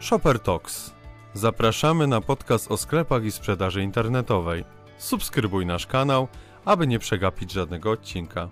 Shopper Talks. Zapraszamy na podcast o sklepach i sprzedaży internetowej. Subskrybuj nasz kanał, aby nie przegapić żadnego odcinka.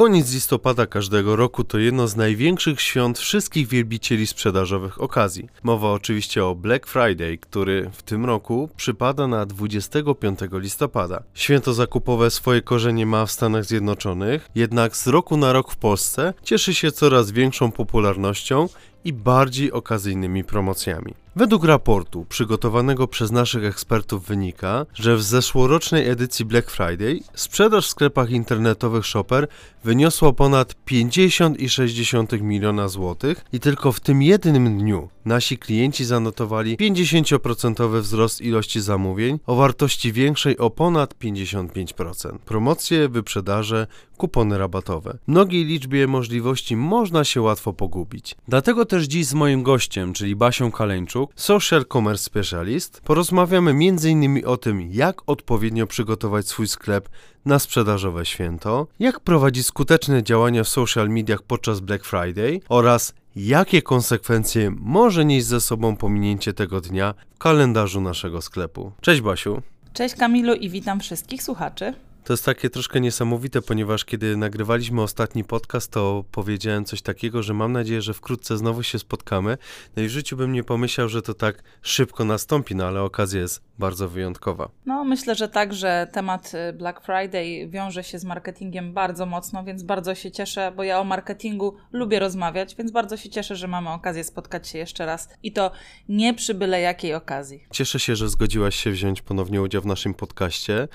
Koniec listopada każdego roku to jedno z największych świąt wszystkich wielbicieli sprzedażowych okazji. Mowa oczywiście o Black Friday, który w tym roku przypada na 25 listopada. Święto zakupowe swoje korzenie ma w Stanach Zjednoczonych, jednak z roku na rok w Polsce cieszy się coraz większą popularnością i bardziej okazyjnymi promocjami. Według raportu przygotowanego przez naszych ekspertów wynika, że w zeszłorocznej edycji Black Friday sprzedaż w sklepach internetowych Shopper wyniosła ponad 50,6 miliona złotych i tylko w tym jednym dniu nasi klienci zanotowali 50% wzrost ilości zamówień o wartości większej o ponad 55%. Promocje, wyprzedaże, kupony rabatowe. Mnogiej liczbie możliwości można się łatwo pogubić. Dlatego też dziś z moim gościem, czyli Basią Kaleńczuk, Social Commerce Specialist, porozmawiamy m.in. o tym, jak odpowiednio przygotować swój sklep na sprzedażowe święto, jak prowadzić skuteczne działania w social mediach podczas Black Friday oraz jakie konsekwencje może nieść ze sobą pominięcie tego dnia w kalendarzu naszego sklepu. Cześć Basiu. Cześć Kamilu i witam wszystkich słuchaczy. To jest takie troszkę niesamowite, ponieważ kiedy nagrywaliśmy ostatni podcast, to powiedziałem coś takiego, że mam nadzieję, że wkrótce znowu się spotkamy. No i w życiu bym nie pomyślał, że to tak szybko nastąpi, no ale okazja jest bardzo wyjątkowa. No, myślę, że tak, że temat y, Black Friday wiąże się z marketingiem bardzo mocno, więc bardzo się cieszę, bo ja o marketingu lubię rozmawiać, więc bardzo się cieszę, że mamy okazję spotkać się jeszcze raz i to nie przy byle jakiej okazji. Cieszę się, że zgodziłaś się wziąć ponownie udział w naszym podcaście.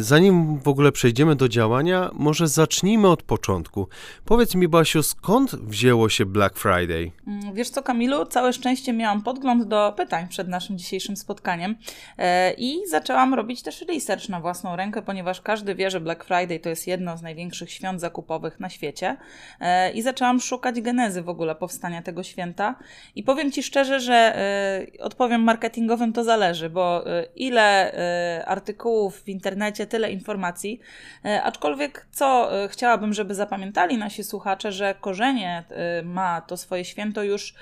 Zanim w ogóle przejdziemy do działania, może zacznijmy od początku. Powiedz mi, Basiu, skąd wzięło się Black Friday? Mm, wiesz co, Kamilu, całe szczęście miałam podgląd do pytań przed naszym dzisiejszym spotkaniem. E, I zaczęłam robić też research na własną rękę, ponieważ każdy wie, że Black Friday to jest jedno z największych świąt zakupowych na świecie. E, I zaczęłam szukać genezy w ogóle powstania tego święta. I powiem Ci szczerze, że e, odpowiem marketingowym to zależy, bo ile artykułów w internecie, tyle informacji. Aczkolwiek co chciałabym, żeby zapamiętali nasi słuchacze, że korzenie ma to swoje święto już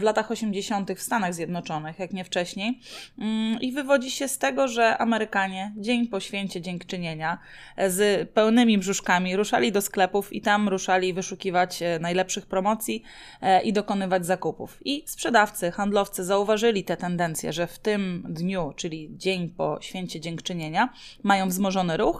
w latach 80. w Stanach Zjednoczonych, jak nie wcześniej. Mm, I wywodzi się z tego, że Amerykanie dzień po święcie dziękczynienia e, z pełnymi brzuszkami ruszali do sklepów i tam ruszali wyszukiwać e, najlepszych promocji e, i dokonywać zakupów. I sprzedawcy, handlowcy zauważyli te tendencje, że w tym dniu, czyli dzień po święcie dziękczynienia, mają wzmożony ruch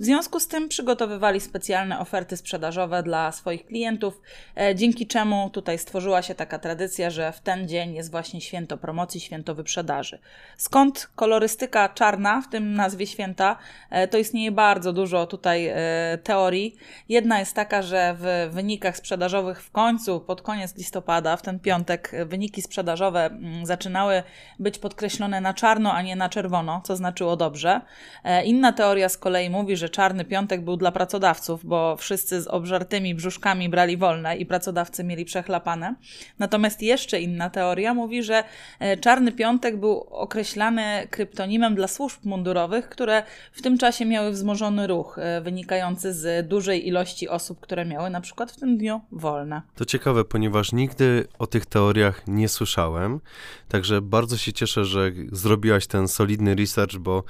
w związku z tym przygotowywali specjalne oferty sprzedażowe dla swoich klientów, e, dzięki czemu tutaj stworzyła się taka tradycja, że w ten dzień jest właśnie święto promocji, święto wyprzedaży. Skąd kolorystyka czarna w tym nazwie święta? E, to istnieje bardzo dużo tutaj e, teorii. Jedna jest taka, że w wynikach sprzedażowych w końcu, pod koniec listopada, w ten piątek, wyniki sprzedażowe mm, zaczynały być podkreślone na czarno, a nie na czerwono, co znaczyło dobrze. Inna teoria z kolei mówi, że że czarny piątek był dla pracodawców, bo wszyscy z obżartymi brzuszkami brali wolne i pracodawcy mieli przechlapane. Natomiast jeszcze inna teoria mówi, że e, czarny piątek był określany kryptonimem dla służb mundurowych, które w tym czasie miały wzmożony ruch e, wynikający z dużej ilości osób, które miały na przykład w tym dniu wolne. To ciekawe, ponieważ nigdy o tych teoriach nie słyszałem, także bardzo się cieszę, że zrobiłaś ten solidny research, bo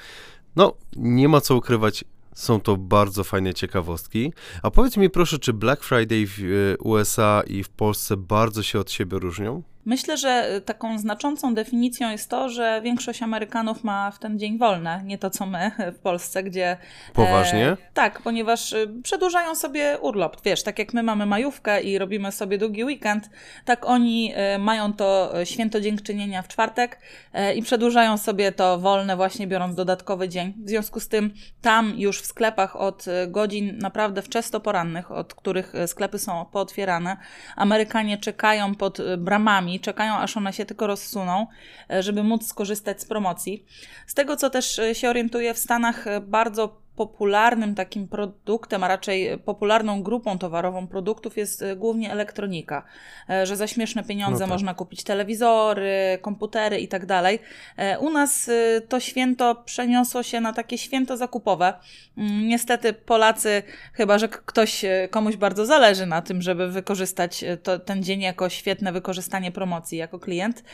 no, nie ma co ukrywać, są to bardzo fajne ciekawostki. A powiedz mi proszę, czy Black Friday w e, USA i w Polsce bardzo się od siebie różnią? Myślę, że taką znaczącą definicją jest to, że większość Amerykanów ma w ten dzień wolne, nie to co my w Polsce, gdzie. Poważnie? E, tak, ponieważ e, przedłużają sobie urlop. Wiesz, tak jak my mamy majówkę i robimy sobie długi weekend, tak oni e, mają to święto dziękczynienia w czwartek e, i przedłużają sobie to wolne, właśnie biorąc dodatkowy dzień. W związku z tym tam już w sklepach od e, godzin naprawdę wczesno porannych, od których e, sklepy są pootwierane, Amerykanie czekają pod bramami czekają aż one się tylko rozsuną, e, żeby móc skorzystać z promocji. Z tego co też e, się orientuję, w Stanach e, bardzo popularnym takim produktem, a raczej popularną grupą towarową produktów jest e, głównie elektronika. E, że za śmieszne pieniądze no tak. można kupić telewizory, komputery i tak dalej. E, u nas to święto przeniosło się na takie święto zakupowe. Mm, niestety Polacy, chyba że ktoś, komuś bardzo zależy na tym, żeby wykorzystać to, ten dzień jako świetne wykorzystanie promocji jako klient,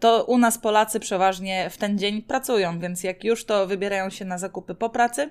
to u nas Polacy przeważnie w ten dzień pracują, więc jak już to wybierają się na zakupy po pracy.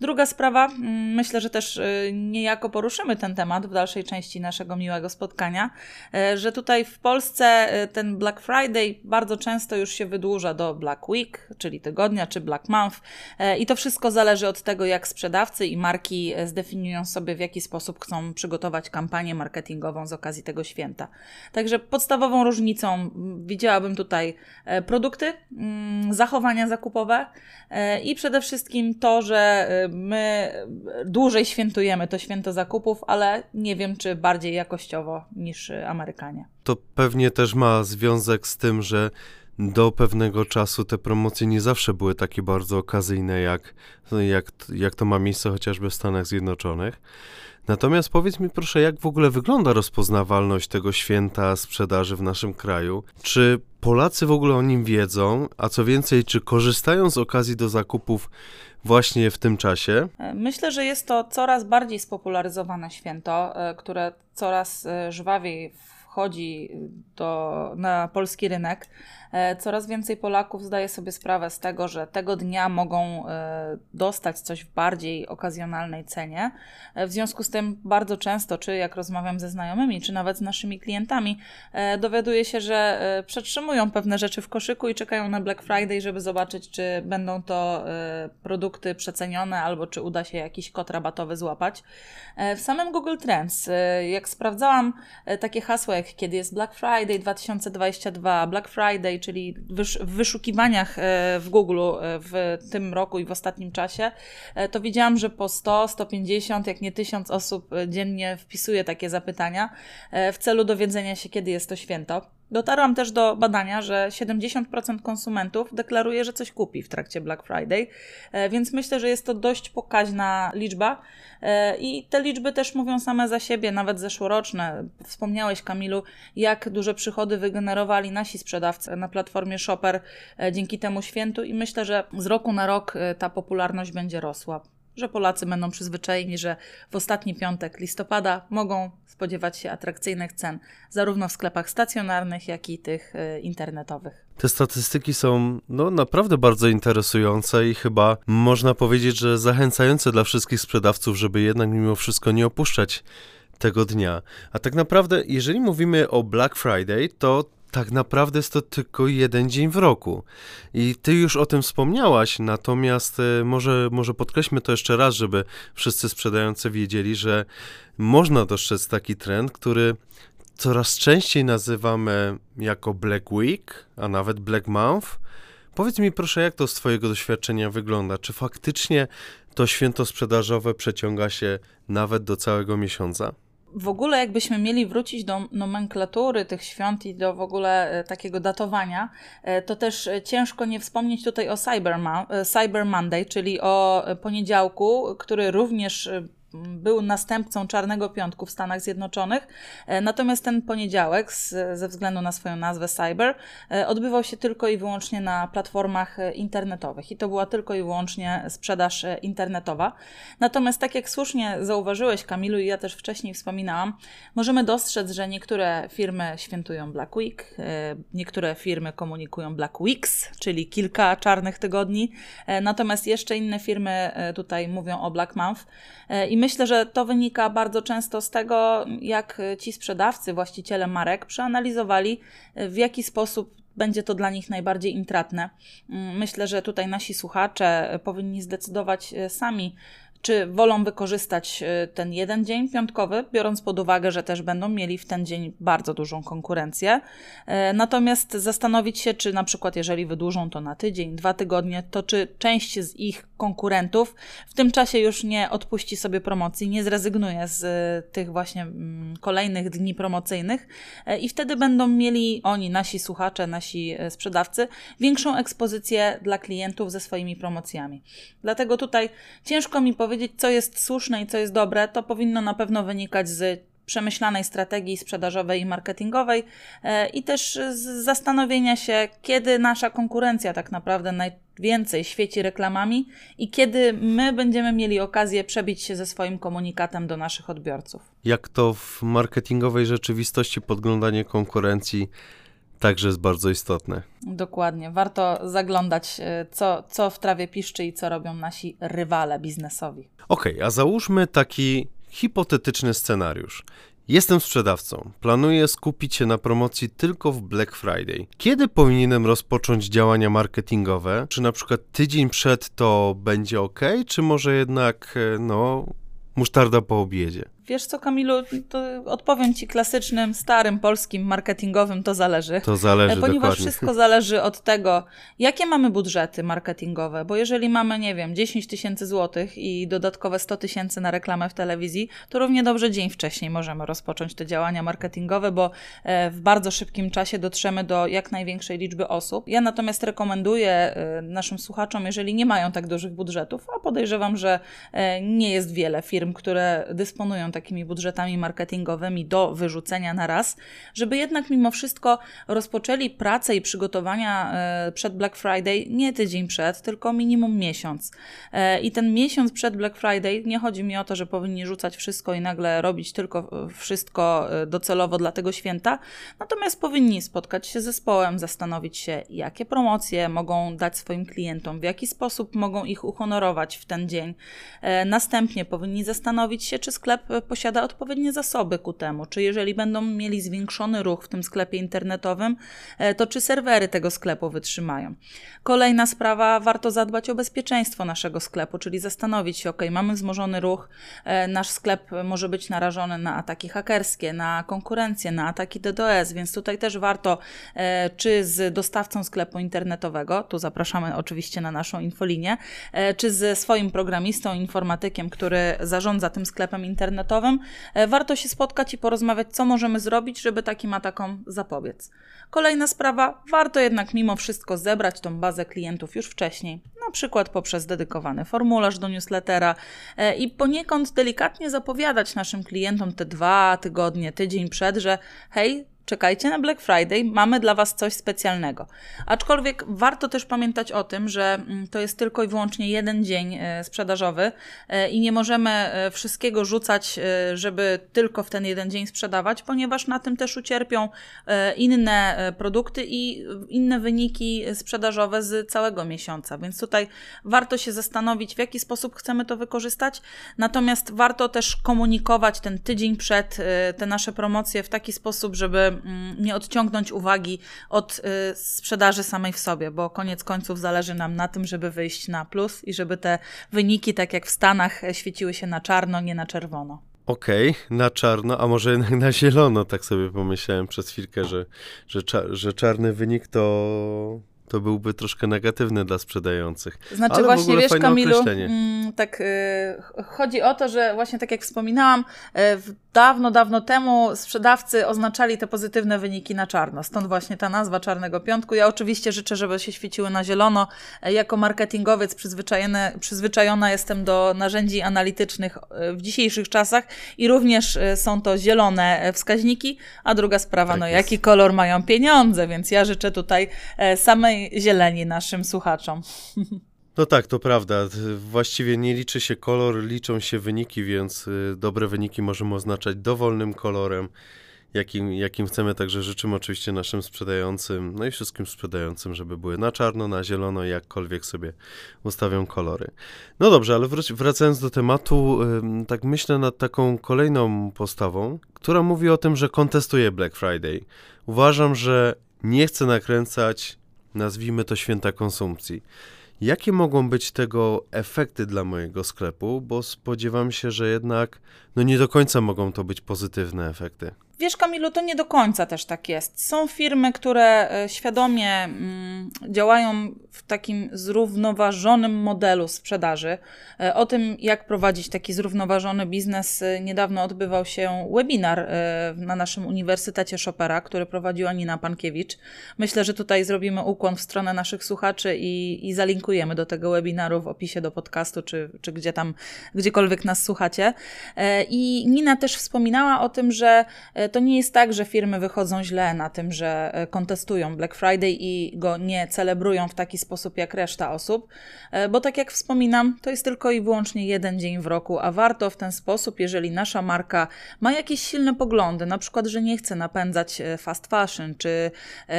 Druga sprawa, mm, myślę, że też y, niejako poruszymy ten temat w dalszej części naszego miłego spotkania, y, że tutaj w Polsce y, ten Black Friday bardzo często już się wydłuża do Black Week, czyli tygodnia, czy Black Month i to wszystko zależy od tego, jak sprzedawcy i marki zdefiniują sobie, w jaki sposób chcą przygotować kampanię marketingową z okazji tego święta. Także podstawową różnicą widziałabym tutaj e, produkty, mm, zachowania zakupowe e, i przede wszystkim to, że my dłużej świętujemy to święto zakupów, ale nie wiem, czy bardziej jakościowo niż Amerykanie. To pewnie też ma związek z tym, że do pewnego czasu te promocje nie zawsze były takie bardzo okazyjne, jak, jak, jak to ma miejsce chociażby w Stanach Zjednoczonych. Natomiast powiedz mi proszę, jak w ogóle wygląda rozpoznawalność tego święta sprzedaży w naszym kraju? Czy Polacy w ogóle o nim wiedzą, a co więcej, czy korzystają z okazji do zakupów właśnie w tym czasie? Myślę, że jest to coraz bardziej spopularyzowane święto, e, które coraz e, żwawiej wchodzi do, na polski rynek. E, coraz więcej Polaków zdaje sobie sprawę z tego, że tego dnia mogą e, dostać coś w bardziej okazjonalnej cenie. E, w związku z tym bardzo często, czy jak rozmawiam ze znajomymi, czy nawet z naszymi klientami, dowiaduję się, że przetrzymują pewne rzeczy w koszyku i czekają na Black Friday, żeby zobaczyć, czy będą to produkty przecenione albo czy uda się jakiś kod rabatowy złapać. W samym Google Trends, jak sprawdzałam takie hasła, jak kiedy jest Black Friday 2022, Black Friday czyli w wyszukiwaniach e, w Google e, w tym roku i w ostatnim czasie, e, to widziałam, że po 100, 150, jak nie 1000 osób dziennie wpisuje takie zapytania w celu dowiedzenia się, kiedy jest to święto. Dotarłam też do badania, że 70% konsumentów deklaruje, że coś kupi w trakcie Black Friday, e, więc myślę, że jest to dość pokaźna liczba e, i te liczby też mówią same za siebie, nawet zeszłoroczne. Wspomniałeś, Kamilu, jak duże przychody wygenerowali nasi sprzedawcy na platformie Shopper e, dzięki temu świętu i myślę, że z roku na rok ta popularność będzie rosła że Polacy będą przyzwyczajeni, że w ostatni piątek listopada mogą spodziewać się atrakcyjnych cen, zarówno w sklepach stacjonarnych, jak i tych y, internetowych. Te statystyki są no, naprawdę bardzo interesujące i chyba można powiedzieć, że zachęcające dla wszystkich sprzedawców, żeby jednak mimo wszystko nie opuszczać tego dnia. A tak naprawdę, jeżeli mówimy o Black Friday, to tak naprawdę jest to tylko jeden dzień w roku. I ty już o tym wspomniałaś, natomiast e, może, może podkreślmy to jeszcze raz, żeby wszyscy sprzedający wiedzieli, że można dostrzec taki trend, który coraz częściej nazywamy jako Black Week, a nawet Black Month. Powiedz mi proszę, jak to z Twojego doświadczenia wygląda? Czy faktycznie to święto sprzedażowe przeciąga się nawet do całego miesiąca? W ogóle jakbyśmy mieli wrócić do nomenklatury tych świąt i do w ogóle e, takiego datowania, e, to też e, ciężko nie wspomnieć tutaj o Cyber, Cyber Monday, czyli o poniedziałku, który również był następcą Czarnego Piątku w Stanach Zjednoczonych. E, natomiast ten poniedziałek, ze względu na swoją nazwę Cyber, e, odbywał się tylko i wyłącznie na platformach e, internetowych i to była tylko i wyłącznie sprzedaż internetowa. Natomiast, tak jak słusznie zauważyłeś, Kamilu, i ja też wcześniej wspominałam, możemy dostrzec, że niektóre firmy świętują Black Week, niektóre firmy komunikują Black Weeks, czyli kilka czarnych tygodni, natomiast jeszcze inne firmy tutaj mówią o Black Month. I myślę, że to wynika bardzo często z tego, jak ci sprzedawcy, właściciele marek przeanalizowali, w jaki sposób będzie to dla nich najbardziej intratne. Mm, myślę, że tutaj nasi słuchacze powinni zdecydować e, sami, czy wolą wykorzystać e, ten jeden dzień piątkowy, biorąc pod uwagę, że też będą mieli w ten dzień bardzo dużą konkurencję. E, natomiast zastanowić się, czy na przykład jeżeli wydłużą to na tydzień, dwa tygodnie, to czy część z ich konkurentów. W tym czasie już nie odpuści sobie promocji, nie zrezygnuje z y, tych właśnie mm, kolejnych dni promocyjnych e, i wtedy będą mieli oni, nasi słuchacze, nasi e, sprzedawcy, większą ekspozycję dla klientów ze swoimi promocjami. Dlatego tutaj ciężko mi powiedzieć, co jest słuszne i co jest dobre. To powinno na pewno wynikać z przemyślanej strategii sprzedażowej i marketingowej e, i też z zastanowienia się, kiedy nasza konkurencja tak naprawdę najwięcej świeci reklamami i kiedy my będziemy mieli okazję przebić się ze swoim komunikatem do naszych odbiorców. Jak to w marketingowej rzeczywistości podglądanie konkurencji także jest bardzo istotne. Dokładnie. Warto zaglądać, e, co, co w trawie piszczy i co robią nasi rywale biznesowi. Okej, okay, a załóżmy taki hipotetyczny scenariusz. Jestem sprzedawcą. Planuję skupić się na promocji tylko w Black Friday. Kiedy powinienem rozpocząć działania marketingowe? Czy na przykład tydzień przed to będzie ok, czy może jednak, e, no, musztarda po obiedzie? Wiesz co, Kamilu, to odpowiem ci klasycznym, starym polskim marketingowym, to zależy. To zależy, Ponieważ dokładnie. wszystko zależy od tego, jakie mamy budżety marketingowe, bo jeżeli mamy, nie wiem, 10 tysięcy złotych i dodatkowe 100 tysięcy na reklamę w telewizji, to równie dobrze dzień wcześniej możemy rozpocząć te działania marketingowe, bo e, w bardzo szybkim czasie dotrzemy do jak największej liczby osób. Ja natomiast rekomenduję e, naszym słuchaczom, jeżeli nie mają tak dużych budżetów, a podejrzewam, że e, nie jest wiele firm, które dysponują takimi budżetami marketingowymi do wyrzucenia na raz, żeby jednak mimo wszystko rozpoczęli pracę i przygotowania e, przed Black Friday nie tydzień przed, tylko minimum miesiąc. E, I ten miesiąc przed Black Friday nie chodzi mi o to, że powinni rzucać wszystko i nagle robić tylko wszystko e, docelowo dla tego święta, natomiast powinni spotkać się z zespołem, zastanowić się, jakie promocje mogą dać swoim klientom, w jaki sposób mogą ich uhonorować w ten dzień. Następnie powinni zastanowić się, czy sklep posiada odpowiednie zasoby ku temu, czy jeżeli będą mieli zwiększony ruch w tym sklepie internetowym, e, to czy serwery tego sklepu wytrzymają. Kolejna sprawa, warto zadbać o bezpieczeństwo naszego sklepu, czyli zastanowić się, ok, mamy wzmożony ruch, e, nasz sklep może być narażony na ataki hakerskie, na konkurencję, na ataki DDoS, więc tutaj też warto, e, czy z dostawcą sklepu internetowego, tu zapraszamy oczywiście na naszą infolinię, czy ze swoim programistą, informatykiem, który zarządza tym sklepem internetowym, E, warto się spotkać i porozmawiać, co możemy zrobić, żeby takim atakom zapobiec. Kolejna sprawa, warto jednak mimo wszystko zebrać tą bazę klientów już wcześniej, na przykład poprzez dedykowany formularz do newslettera e, i poniekąd delikatnie zapowiadać naszym klientom te dwa tygodnie, tydzień przed, że hej, czekajcie na Black Friday, mamy dla Was coś specjalnego. Aczkolwiek warto też pamiętać o tym, że mm, to jest tylko i wyłącznie jeden dzień e, sprzedażowy e, i nie możemy e, wszystkiego rzucać, żeby tylko w ten jeden dzień sprzedawać, ponieważ na tym też ucierpią inne produkty i inne wyniki sprzedażowe z całego miesiąca. Więc tutaj warto się zastanowić, w jaki sposób chcemy to wykorzystać. Natomiast warto też komunikować ten tydzień przed te nasze promocje w taki sposób, żeby Mm, nie odciągnąć uwagi od y, sprzedaży samej w sobie, bo koniec końców zależy nam na tym, żeby wyjść na plus i żeby te wyniki, tak jak w Stanach, świeciły się na czarno, nie na czerwono. Okej, okay, na czarno, a może jednak na zielono, tak sobie pomyślałem przez chwilkę, że, że, że czarny wynik to to byłby troszkę negatywny dla sprzedających. Znaczy Ale właśnie, wiesz Kamilu, mm, tak y, chodzi o to, że właśnie tak jak wspominałam, y, dawno, dawno temu sprzedawcy oznaczali te pozytywne wyniki na czarno. Stąd właśnie ta nazwa Czarnego Piątku. Ja oczywiście życzę, żeby się świeciły na zielono. Y, jako marketingowiec przyzwyczajony, przyzwyczajona jestem do narzędzi analitycznych y, w dzisiejszych czasach i również y, są to zielone wskaźniki. A druga sprawa, tak no jest. jaki kolor mają pieniądze, więc ja życzę tutaj samej zieleni naszym słuchaczom. No tak, to prawda. Właściwie nie liczy się kolor, liczą się wyniki, więc y, dobre wyniki możemy oznaczać dowolnym kolorem, jakim, jakim chcemy. Także życzymy oczywiście naszym sprzedającym, no i wszystkim sprzedającym, żeby były na czarno, na zielono, jakkolwiek sobie ustawią kolory. No dobrze, ale wracając do tematu, tak myślę nad taką kolejną postawą, która mówi o tym, że kontestuje Black Friday. Uważam, że nie chcę nakręcać nazwijmy to święta konsumpcji. Jakie mogą być tego efekty dla mojego sklepu? Bo spodziewam się, że jednak no nie do końca mogą to być pozytywne efekty. Wiesz, Kamilu, to nie do końca też tak jest. Są firmy, które e, świadomie mm, działają w takim zrównoważonym modelu sprzedaży. E, o tym, jak prowadzić taki zrównoważony biznes, e, niedawno odbywał się webinar na naszym Uniwersytecie Chopera, który prowadziła Nina Pankiewicz. Myślę, że tutaj zrobimy ukłon w stronę naszych słuchaczy i, i zalinkujemy do tego webinaru w opisie do podcastu, czy, czy gdzie tam, gdziekolwiek nas słuchacie. I Nina też wspominała o tym, że to nie jest tak, że firmy wychodzą źle na tym, że e, kontestują Black Friday i go nie celebrują w taki sposób jak reszta osób, e, bo tak jak wspominam, to jest tylko i wyłącznie jeden dzień w roku, a warto w ten sposób, jeżeli nasza marka ma jakieś silne poglądy, na przykład, że nie chce napędzać e, fast fashion czy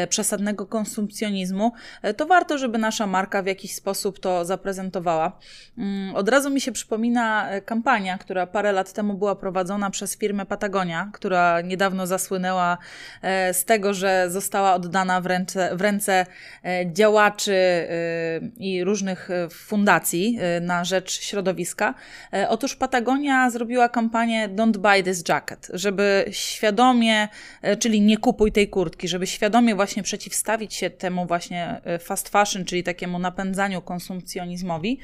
przesadnego konsumpcjonizmu, to warto, żeby nasza marka w jakiś sposób to zaprezentowała. Mm, od razu mi się przypomina kampania, która parę lat temu była prowadzona przez firmę Patagonia, która nie niedawno zasłynęła e, z tego, że została oddana w ręce, w ręce e, działaczy e, i różnych fundacji na rzecz środowiska. Otóż Patagonia zrobiła kampanię Don't Buy This Jacket, żeby świadomie, czyli nie kupuj tej kurtki, żeby świadomie właśnie przeciwstawić się temu właśnie fast fashion, czyli takiemu napędzaniu konsumpcjonizmowi.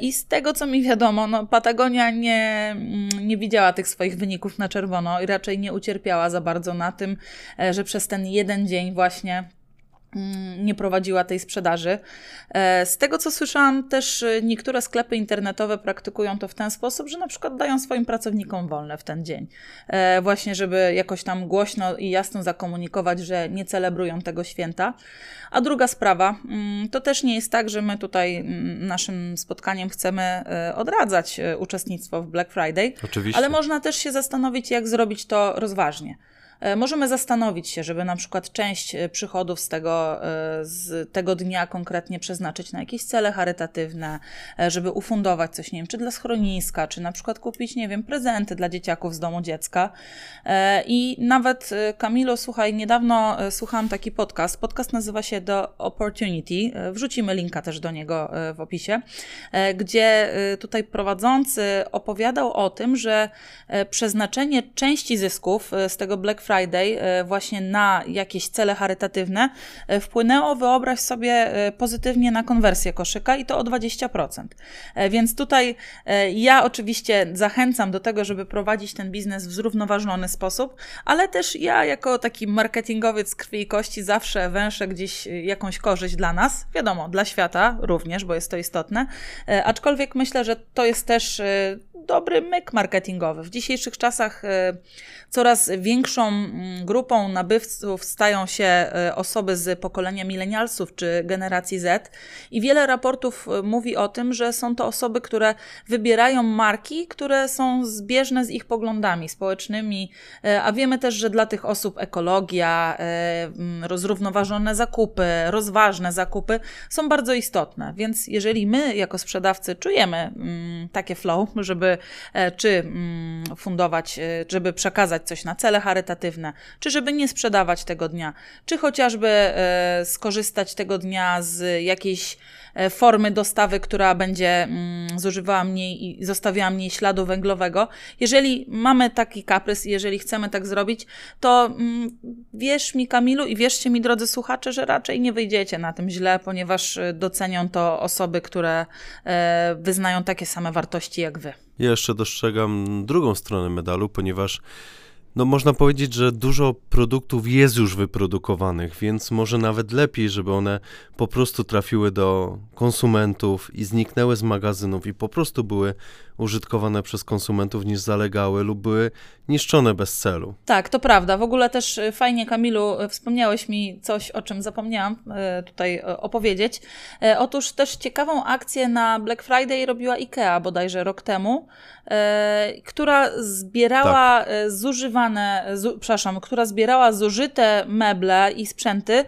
I z tego, co mi wiadomo, no, Patagonia nie, mm, nie widziała tych swoich wyników na czerwono i raczej nie ucierpiała cierpiała za bardzo na tym, e, że przez ten jeden dzień właśnie nie prowadziła tej sprzedaży. E, z tego co słyszałam, też e, niektóre sklepy internetowe praktykują to w ten sposób, że na przykład dają swoim pracownikom wolne w ten dzień. Właśnie, żeby jakoś tam głośno i jasno zakomunikować, że nie celebrują tego święta. A druga sprawa, mm, to też nie jest tak, że my tutaj mm, naszym spotkaniem chcemy e, odradzać e, uczestnictwo w Black Friday. Oczywiście. Ale można też się zastanowić, jak zrobić to rozważnie. E, możemy zastanowić się, żeby na przykład część e, przychodów z tego, e, z tego dnia konkretnie przeznaczyć na jakieś cele charytatywne, żeby ufundować coś, nie wiem, czy dla schroniska, czy na przykład kupić, nie wiem, prezenty dla dzieciaków z domu dziecka. I nawet Kamilo, słuchaj, niedawno słuchałam taki podcast. Podcast nazywa się The Opportunity. Wrzucimy linka też do niego w opisie, gdzie tutaj prowadzący opowiadał o tym, że przeznaczenie części zysków z tego Black Friday Friday e, właśnie na jakieś cele charytatywne e, wpłynęło, wyobraź sobie, e, pozytywnie na konwersję koszyka i to o 20%. Więc tutaj ja oczywiście zachęcam do tego, żeby prowadzić ten biznes w zrównoważony sposób, ale też ja jako taki marketingowiec krwi i kości zawsze węszę gdzieś jakąś korzyść dla nas, wiadomo, dla świata również, bo jest to istotne, aczkolwiek myślę, że to jest też dobry myk marketingowy. W dzisiejszych czasach coraz większą grupą nabywców stają się e, osoby z pokolenia milenialsów czy generacji Z i wiele raportów e, mówi o tym, że są to osoby, które wybierają marki, które są zbieżne z ich poglądami społecznymi, e, a wiemy też, że dla tych osób ekologia, zrównoważone zakupy, rozważne zakupy są bardzo istotne. Więc jeżeli my jako sprzedawcy czujemy takie flow, żeby czy mm, fundować, żeby przekazać coś na cele charytatywne, czy żeby nie sprzedawać tego dnia, czy chociażby e, skorzystać tego dnia z jakiejś e, formy dostawy, która będzie mm, zużywała mniej i zostawiała mniej śladu węglowego. Jeżeli mamy taki kaprys i jeżeli chcemy tak zrobić, to mm, wierz mi, Kamilu, i wierzcie mi, drodzy słuchacze, że raczej nie wyjdziecie na tym źle, ponieważ e, docenią to osoby, które wyznają takie same wartości jak wy. Ja jeszcze dostrzegam drugą stronę medalu, ponieważ no można powiedzieć, że dużo produktów jest już wyprodukowanych, więc może nawet lepiej, żeby one po prostu trafiły do konsumentów i zniknęły z magazynów i po prostu były użytkowane przez konsumentów niż zalegały lub były niszczone bez celu. Tak, to prawda. W ogóle też y, fajnie, Kamilu, y, wspomniałeś mi coś, o czym zapomniałam y, tutaj opowiedzieć. Otóż też ciekawą akcję na Black Friday robiła IKEA bodajże rok temu, która zbierała tak. zużywane, zu, przepraszam, która zbierała zużyte meble i sprzęty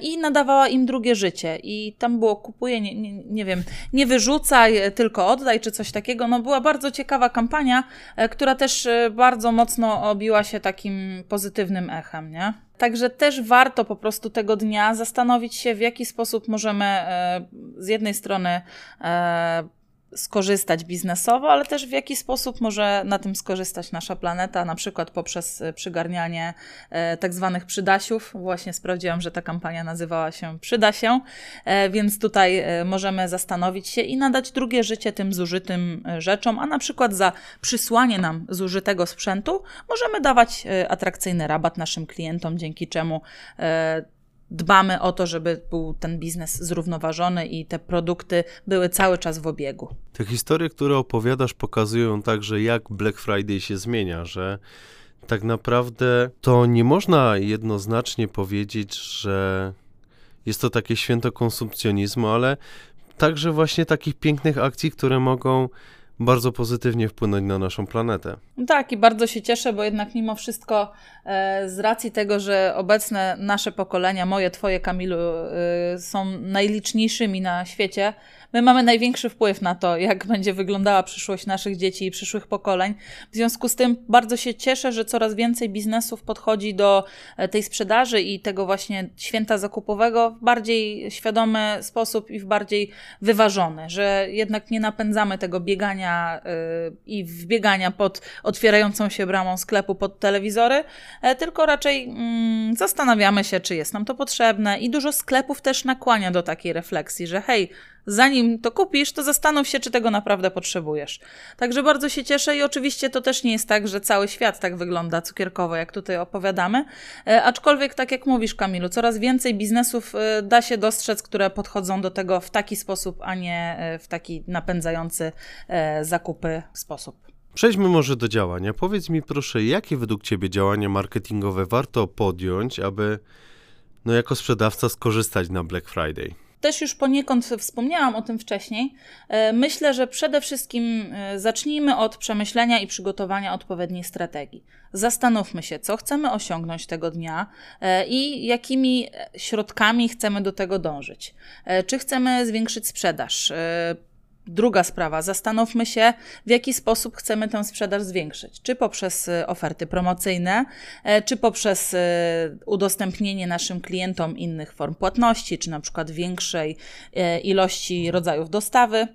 i nadawała im drugie życie. I tam było kupuje, nie, nie, nie wiem, nie wyrzucaj, tylko oddaj, czy coś takiego. No była bardzo ciekawa kampania, e, która też e, bardzo mocno obiła się takim pozytywnym echem, nie? Także też warto po prostu tego dnia zastanowić się, w jaki sposób możemy e, z jednej strony skorzystać biznesowo, ale też w jaki sposób może na tym skorzystać nasza planeta, na przykład poprzez e, przygarnianie e, tak zwanych przydasiów. Właśnie sprawdziłam, że ta kampania nazywała się Przyda się, e, więc tutaj możemy zastanowić się i nadać drugie życie tym zużytym rzeczom, a na przykład za przysłanie nam zużytego sprzętu możemy dawać atrakcyjny rabat naszym klientom, dzięki czemu dbamy o to, żeby był ten biznes zrównoważony i te produkty były cały czas w obiegu. Te historie, które opowiadasz, pokazują także, jak Black Friday się zmienia, że tak naprawdę to nie można jednoznacznie powiedzieć, że jest to takie święto konsumpcjonizmu, ale także właśnie takich pięknych akcji, które mogą bardzo pozytywnie wpłynąć na naszą planetę. Tak, i bardzo się cieszę, bo jednak mimo wszystko e, z racji tego, że obecne nasze pokolenia, moje, twoje, Kamilu, e, są najliczniejszymi na świecie, my mamy największy wpływ na to, jak będzie wyglądała przyszłość naszych dzieci i przyszłych pokoleń. W związku z tym bardzo się cieszę, że coraz więcej biznesów podchodzi do e, tej sprzedaży i tego właśnie święta zakupowego w bardziej świadomy sposób i w bardziej wyważony, że jednak nie napędzamy tego biegania y, i wbiegania pod otwierającą się bramą sklepu pod telewizory, e, tylko raczej mm, zastanawiamy się, czy jest nam to potrzebne i dużo sklepów też nakłania do takiej refleksji, że hej, zanim to kupisz, to zastanów się, czy tego naprawdę potrzebujesz. Także bardzo się cieszę i oczywiście to też nie jest tak, że cały świat tak wygląda cukierkowo, jak tutaj opowiadamy. E, aczkolwiek, tak jak mówisz, Kamilu, coraz więcej biznesów e, da się dostrzec, które podchodzą do tego w taki sposób, a nie e, w taki napędzający zakupy sposób. Przejdźmy może do działania. Powiedz mi proszę, jakie według Ciebie działania marketingowe warto podjąć, aby no, jako sprzedawca skorzystać na Black Friday? Też już poniekąd wspomniałam o tym wcześniej. E, Myślę, że przede wszystkim e, zacznijmy od przemyślenia i przygotowania odpowiedniej strategii. Zastanówmy się, co chcemy osiągnąć tego dnia e, i jakimi środkami chcemy do tego dążyć. Czy chcemy zwiększyć sprzedaż? Druga sprawa, zastanówmy się, w jaki sposób chcemy tę sprzedaż zwiększyć. Czy poprzez e, oferty promocyjne, e, czy poprzez e, udostępnienie naszym klientom innych form płatności, czy na przykład większej e, ilości rodzajów dostawy.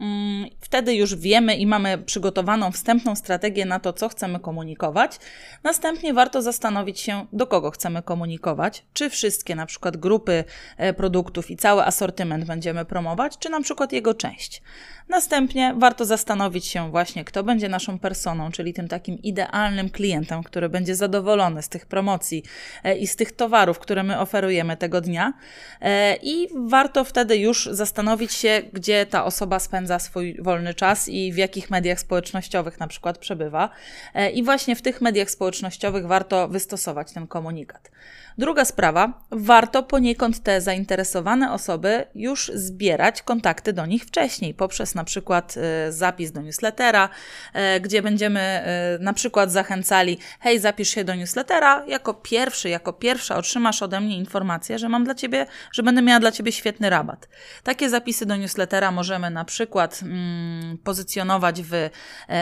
Mm, Wtedy już wiemy i mamy przygotowaną wstępną strategię na to, co chcemy komunikować. Następnie warto zastanowić się, do kogo chcemy komunikować. Czy wszystkie na przykład grupy e, produktów i cały asortyment będziemy promować, czy na przykład jego część. Następnie warto zastanowić się właśnie, kto będzie naszą personą, czyli tym takim idealnym klientem, który będzie zadowolony z tych promocji e, i z tych towarów, które my oferujemy tego dnia. E, I warto wtedy już zastanowić się, gdzie ta osoba spędza swój wolny czas i w jakich mediach społecznościowych na przykład przebywa. E, I właśnie w tych mediach społecznościowych warto wystosować ten komunikat. Druga sprawa, warto poniekąd te zainteresowane osoby już zbierać kontakty do nich wcześniej, poprzez na przykład e, zapis do newslettera, e, gdzie będziemy e, na przykład zachęcali, hej, zapisz się do newslettera, jako pierwszy, jako pierwsza otrzymasz ode mnie informację, że mam dla ciebie, że będę miała dla ciebie świetny rabat. Takie zapisy do newslettera możemy na przykład mm, pozycjonować w e,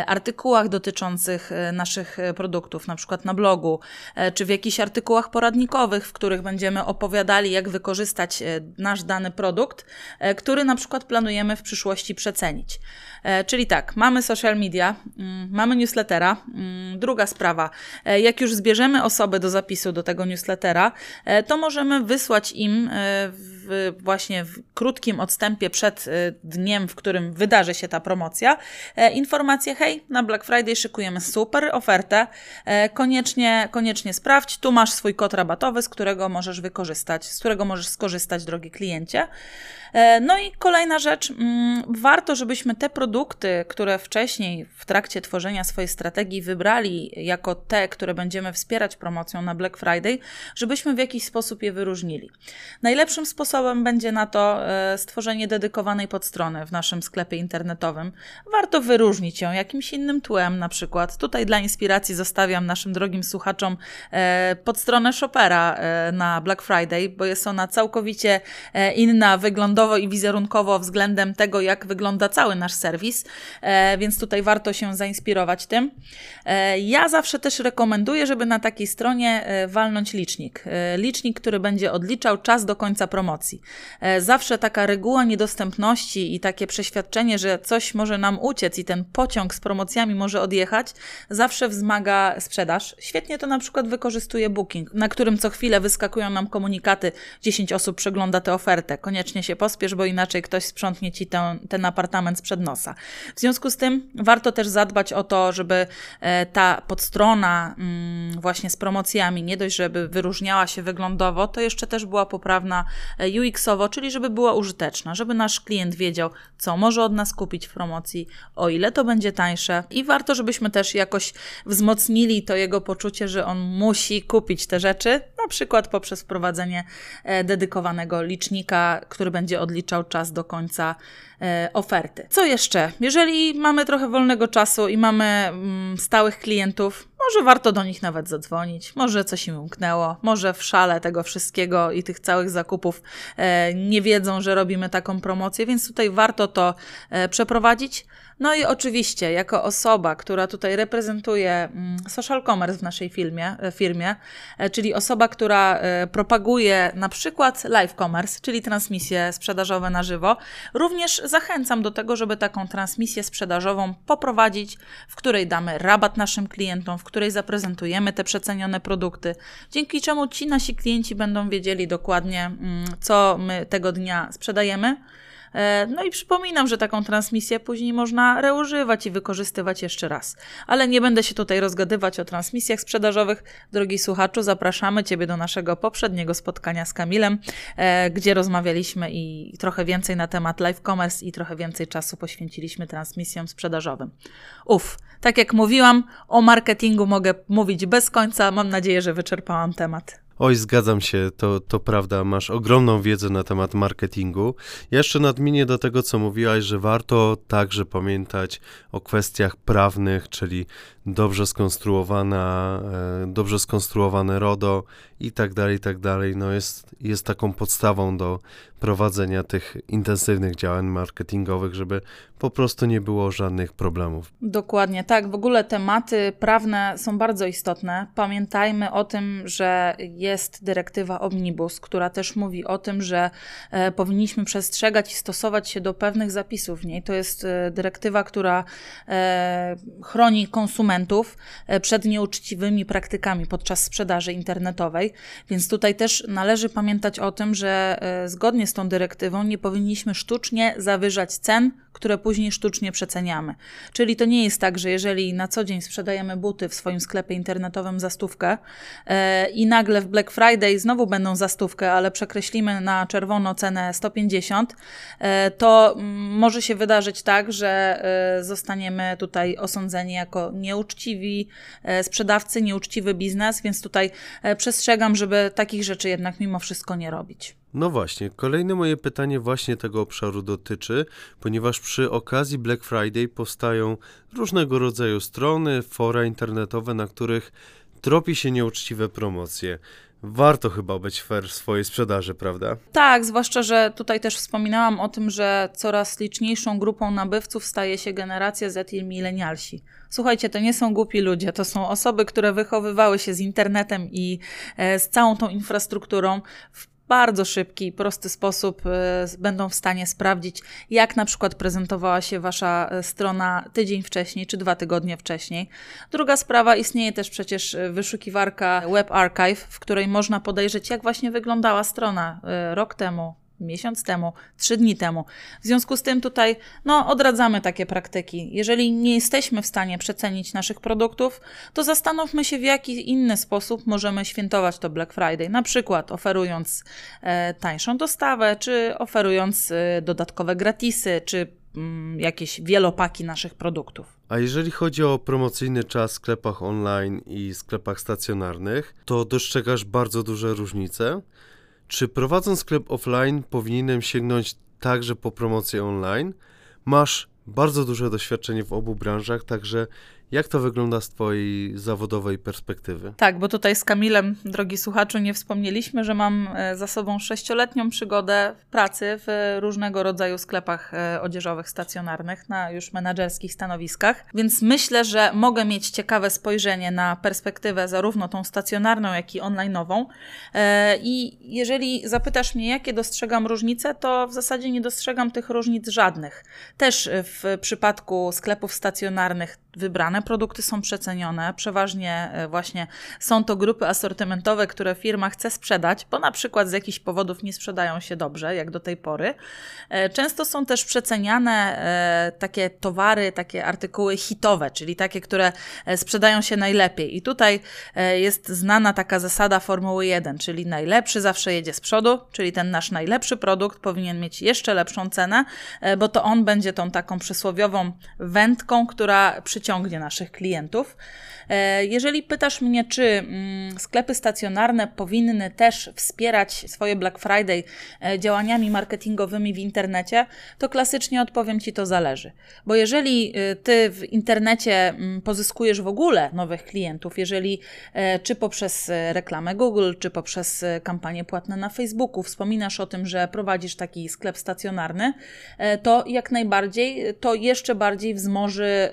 artykułach dotyczących e, naszych e, produktów, na przykład na blogu, czy w jakichś artykułach poradnikowych, w których będziemy opowiadali, jak wykorzystać e, nasz dany produkt, e, który na przykład planujemy w przyszłości przecenić. E, Czyli tak, mamy social media, mm, mamy newslettera. Mm, Druga sprawa, jak już zbierzemy osoby do zapisu do tego newslettera, to możemy wysłać im w, właśnie w krótkim odstępie przed dniem, w którym wydarzy się ta promocja, informację, hej, na Black Friday szykujemy super ofertę, koniecznie, koniecznie sprawdź, tu masz swój kod rabatowy, z którego możesz wykorzystać, z którego możesz skorzystać, drogi kliencie. E, No i kolejna rzecz, mm, warto, żebyśmy te produkty, które wcześniej w trakcie tworzenia swojej strategii wybrali jako te, które będziemy wspierać promocją na Black Friday, żebyśmy w jakiś sposób je wyróżnili. Najlepszym sposobem będzie na to e, stworzenie dedykowanej podstrony w naszym sklepie internetowym. Warto wyróżnić ją jakimś innym tłem, na przykład. Tutaj dla inspiracji zostawiam naszym drogim słuchaczom e, podstronę Shopera e, na Black Friday, bo jest ona całkowicie e, inna wyglądowo i wizerunkowo względem tego, jak wygląda cały nasz serwis, e, więc tutaj warto się zainspirować tym. Ja zawsze też rekomenduję, żeby na takiej stronie walnąć licznik. Licznik, który będzie odliczał czas do końca promocji. Zawsze taka reguła niedostępności i takie doświadczenie, że coś może nam uciec i ten pociąg z promocjami może odjechać, zawsze wzmaga sprzedaż. Świetnie to na przykład wykorzystuje Booking, na którym co chwilę wyskakują nam komunikaty, 10 osób przegląda tę ofertę, koniecznie się pospiesz, bo inaczej ktoś sprzątnie ci ten, ten apartament sprzed nosa. W związku z tym warto też zadbać o to, żeby e, ta podstrona mm, właśnie z promocjami, nie dość, żeby wyróżniała się wyglądowo, to jeszcze też była poprawna e, UX-owo, czyli żeby była użyteczna, żeby nasz klient wiedział, co może od nas kupić w promocji, o ile to będzie tańsze. I warto, żebyśmy też jakoś wzmocnili to jego poczucie, że on musi kupić te rzeczy, na przykład poprzez wprowadzenie e, dedykowanego licznika, który będzie odliczał czas do końca e, oferty. Co jeszcze? Jeżeli mamy trochę wolnego czasu i mamy mm, stałych klientów, może warto do nich nawet zadzwonić, może coś im umknęło, może w szale tego wszystkiego i tych całych zakupów e, nie wiedzą, że robimy taką promocję, więc tutaj warto to przeprowadzić. No i oczywiście, jako osoba, która tutaj reprezentuje mm, social commerce w naszej filmie, e, firmie, e, czyli osoba, która e, propaguje na przykład live commerce, czyli transmisje sprzedażowe na żywo, również zachęcam do tego, żeby taką transmisję sprzedażową poprowadzić, w której damy rabat naszym klientom, w której zaprezentujemy te przecenione produkty, dzięki czemu ci nasi klienci będą wiedzieli dokładnie, mm, co my tego dnia sprzedajemy. E, no i przypominam, że taką transmisję później można reużywać i wykorzystywać jeszcze raz. Ale nie będę się tutaj rozgadywać o transmisjach sprzedażowych. Drogi słuchaczu, zapraszamy Ciebie do naszego poprzedniego spotkania z Kamilem, e, gdzie rozmawialiśmy i trochę więcej na temat live commerce i trochę więcej czasu poświęciliśmy transmisjom sprzedażowym. Uf, tak jak mówiłam, o marketingu mogę mówić bez końca. Mam nadzieję, że wyczerpałam temat. Oj, zgadzam się, to, to prawda, masz ogromną wiedzę na temat marketingu. Jeszcze nadmienię do tego, co mówiłaś, że warto także pamiętać o kwestiach prawnych, czyli dobrze skonstruowana, e, dobrze skonstruowane RODO i tak dalej, i tak dalej, no jest, jest taką podstawą do prowadzenia tych intensywnych działań marketingowych, żeby po prostu nie było żadnych problemów. Dokładnie, tak. W ogóle tematy prawne są bardzo istotne. Pamiętajmy o tym, że jest dyrektywa Omnibus, która też mówi o tym, że e, powinniśmy przestrzegać i stosować się do pewnych zapisów w niej. To jest e, dyrektywa, która chroni konsumentów e, przed nieuczciwymi praktykami podczas sprzedaży internetowej, więc tutaj też należy pamiętać o tym, że e, zgodnie z tą dyrektywą nie powinniśmy sztucznie zawyżać cen, które później sztucznie przeceniamy. Czyli to nie jest tak, że jeżeli na co dzień sprzedajemy buty w swoim sklepie internetowym za stówkę e, i nagle w Black Friday znowu będą za stówkę, ale przekreślimy na czerwono cenę 150, e, to mm, może się wydarzyć tak, że e, zostaniemy tutaj osądzeni jako nieuczciwi e, sprzedawcy, nieuczciwy biznes, więc tutaj e, przestrzegam, żeby takich rzeczy jednak mimo wszystko nie robić. No właśnie, kolejne moje pytanie właśnie tego obszaru dotyczy, ponieważ przy okazji Black Friday powstają różnego rodzaju strony, fora internetowe, na których tropi się nieuczciwe promocje. Warto chyba być fair w swojej sprzedaży, prawda? Tak, zwłaszcza, że tutaj też wspominałam o tym, że coraz liczniejszą grupą nabywców staje się generacja Z i milenialsi. Słuchajcie, to nie są głupi ludzie, to są osoby, które wychowywały się z internetem i e, z całą tą infrastrukturą w bardzo szybki prosty sposób e, będą w stanie sprawdzić, jak na przykład prezentowała się wasza e, strona tydzień wcześniej czy dwa tygodnie wcześniej. Druga sprawa, istnieje też przecież e, wyszukiwarka Web Archive, w której można podejrzeć, jak właśnie wyglądała strona rok temu, miesiąc temu, trzy dni temu. W związku z tym tutaj no, odradzamy takie praktyki. Jeżeli nie jesteśmy w stanie przecenić naszych produktów, to zastanówmy się, w jaki inny sposób możemy świętować to Black Friday. Na przykład oferując e, tańszą dostawę, czy oferując e, dodatkowe gratisy, czy mm, jakieś wielopaki naszych produktów. A jeżeli chodzi o promocyjny czas w sklepach online i sklepach stacjonarnych, to dostrzegasz bardzo duże różnice. Czy prowadząc sklep offline powinienem sięgnąć także po promocję online? Masz bardzo duże doświadczenie w obu branżach, także Jak to wygląda z Twojej zawodowej perspektywy? Tak, bo tutaj z Kamilem, drogi słuchaczu, nie wspomnieliśmy, że mam e, za sobą sześcioletnią przygodę pracy w różnego rodzaju sklepach e, odzieżowych stacjonarnych na już menedżerskich stanowiskach, więc myślę, że mogę mieć ciekawe spojrzenie na perspektywę zarówno tą stacjonarną, jak i online'ową. E, I jeżeli zapytasz mnie, jakie dostrzegam różnice, to w zasadzie nie dostrzegam tych różnic żadnych. Też w przypadku sklepów stacjonarnych wybrane produkty są przecenione. Przeważnie e, właśnie są to grupy asortymentowe, które firma chce sprzedać, bo na przykład z jakichś powodów nie sprzedają się dobrze, jak do tej pory. E, często są też przeceniane e, takie towary, takie artykuły hitowe, czyli takie, które sprzedają się najlepiej. I tutaj jest znana taka zasada Formuły 1, czyli najlepszy zawsze jedzie z przodu, czyli ten nasz najlepszy produkt powinien mieć jeszcze lepszą cenę, bo to on będzie tą taką przysłowiową wędką, która przy przyciągnie naszych klientów. E, jeżeli pytasz mnie, czy mm, sklepy stacjonarne powinny też wspierać swoje Black Friday e, działaniami marketingowymi w internecie, to klasycznie odpowiem Ci to zależy. Bo jeżeli e, Ty w internecie mm, pozyskujesz w ogóle nowych klientów, jeżeli czy poprzez reklamę Google, czy poprzez kampanie płatne na Facebooku wspominasz o tym, że prowadzisz taki sklep stacjonarny, to jak najbardziej to jeszcze bardziej wzmoży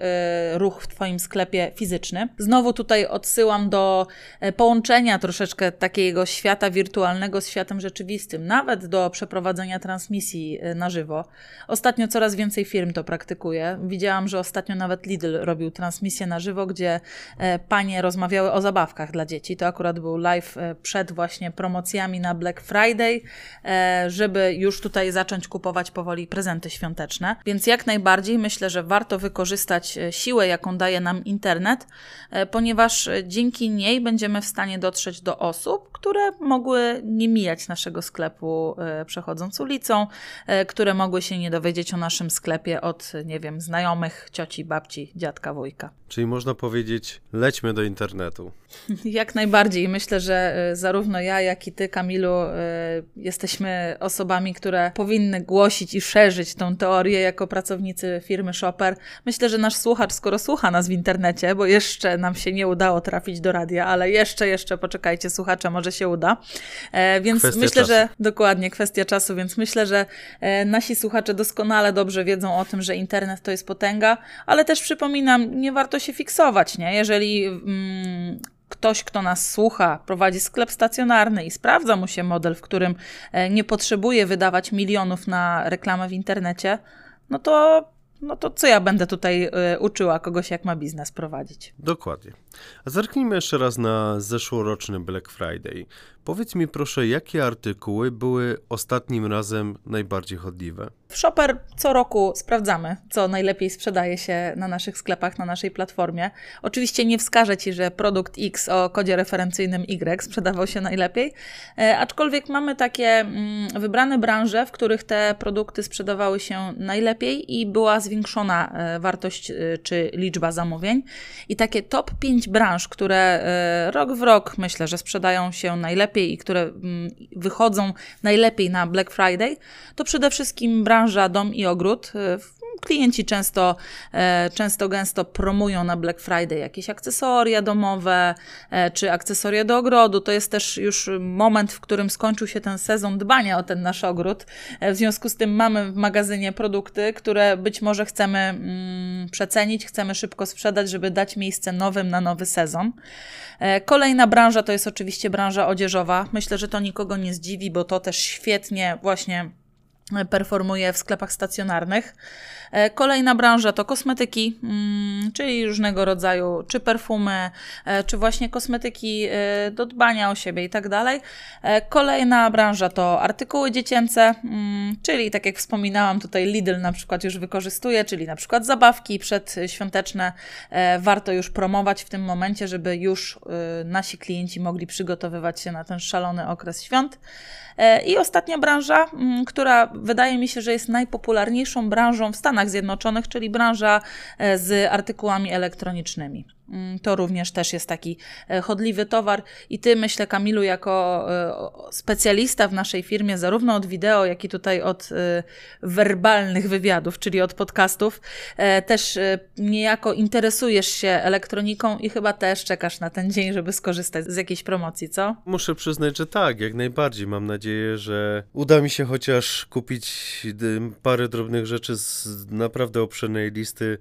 ruch w Twoim sklepie fizyczny. Znowu tutaj odsyłam do e, połączenia troszeczkę takiego świata wirtualnego z światem rzeczywistym, nawet do przeprowadzenia transmisji e, na żywo. Ostatnio coraz więcej firm to praktykuje. Widziałam, że ostatnio nawet Lidl robił transmisję na żywo, gdzie e, panie rozmawiały o zabawkach dla dzieci. To akurat był live przed właśnie promocjami na Black Friday, żeby już tutaj zacząć kupować powoli prezenty świąteczne. Więc jak najbardziej myślę, że warto wykorzystać siłę, jaką daje nam internet, e, ponieważ dzięki niej będziemy w stanie dotrzeć do osób, które mogły nie mijać naszego sklepu e, przechodząc ulicą, e, które mogły się nie dowiedzieć o naszym sklepie od, nie wiem, znajomych, cioci, babci, dziadka, wujka. Czyli można powiedzieć, lećmy do internetu. Jak najbardziej. Myślę, że zarówno ja, jak i ty, Kamilu, jesteśmy osobami, które powinny głosić i szerzyć tą teorię jako pracownicy firmy Shopper. Myślę, że nasz słuchacz, skoro słucha nas w internecie, bo jeszcze nam się nie udało trafić do radia, ale jeszcze, jeszcze poczekajcie, słuchacze, może się uda. E, więc kwestia myślę, czasu. że dokładnie kwestia czasu, więc myślę, że e, nasi słuchacze doskonale dobrze wiedzą o tym, że internet to jest potęga, ale też przypominam, nie warto się fiksować, nie? Jeżeli mm, ktoś, kto nas słucha, prowadzi sklep stacjonarny i sprawdza mu się model, w którym e, nie potrzebuje wydawać milionów na reklamę w internecie, no to no to co ja będę tutaj y, uczyła kogoś, jak ma biznes prowadzić? Dokładnie. A zerknijmy jeszcze raz na zeszłoroczny Black Friday. Powiedz mi proszę, jakie artykuły były ostatnim razem najbardziej chodliwe? W Shopper co roku sprawdzamy, co najlepiej sprzedaje się na naszych sklepach, na naszej platformie. Oczywiście nie wskażę Ci, że produkt X o kodzie referencyjnym Y sprzedawał się najlepiej, e, aczkolwiek mamy takie mm, wybrane branże, w których te produkty sprzedawały się najlepiej i była zwiększona e, wartość e, czy liczba zamówień. I takie top 5 branż, które rok w rok myślę, że sprzedają się najlepiej i które mm, wychodzą najlepiej na Black Friday, to przede wszystkim branża dom i ogród. Y, klienci często, e, często gęsto promują na Black Friday jakieś akcesoria domowe e, czy akcesoria do ogrodu. To jest też już moment, w którym skończył się ten sezon dbania o ten nasz ogród. E, w związku z tym mamy w magazynie produkty, które być może chcemy mm, przecenić, chcemy szybko sprzedać, żeby dać miejsce nowym na nowy sezon. Kolejna branża to jest oczywiście branża odzieżowa. Myślę, że to nikogo nie zdziwi, bo to też świetnie właśnie performuje w sklepach stacjonarnych. E, kolejna branża to kosmetyki, mm, czyli różnego rodzaju, czy perfumy, e, czy właśnie kosmetyki e, do dbania o siebie i tak dalej. Kolejna branża to artykuły dziecięce, mm, czyli tak jak wspominałam, tutaj Lidl na przykład już wykorzystuje, czyli na przykład zabawki przedświąteczne warto już promować w tym momencie, żeby już nasi klienci mogli przygotowywać się na ten szalony okres świąt. I ostatnia branża, mm, która wydaje mi się, że jest najpopularniejszą branżą w Stanach Zjednoczonych, czyli branża e, z artykułami elektronicznymi. Mm, to również też jest taki e, chodliwy towar i ty, myślę, Kamilu, jako e, specjalista w naszej firmie, zarówno od wideo, jak i tutaj od e, werbalnych wywiadów, czyli od podcastów, też niejako interesujesz się elektroniką i chyba też czekasz na ten dzień, żeby skorzystać z jakiejś promocji, co? Muszę przyznać, że tak, jak najbardziej. Mam nadzieję, że uda mi się chociaż kupić parę drobnych rzeczy z naprawdę obszernej listy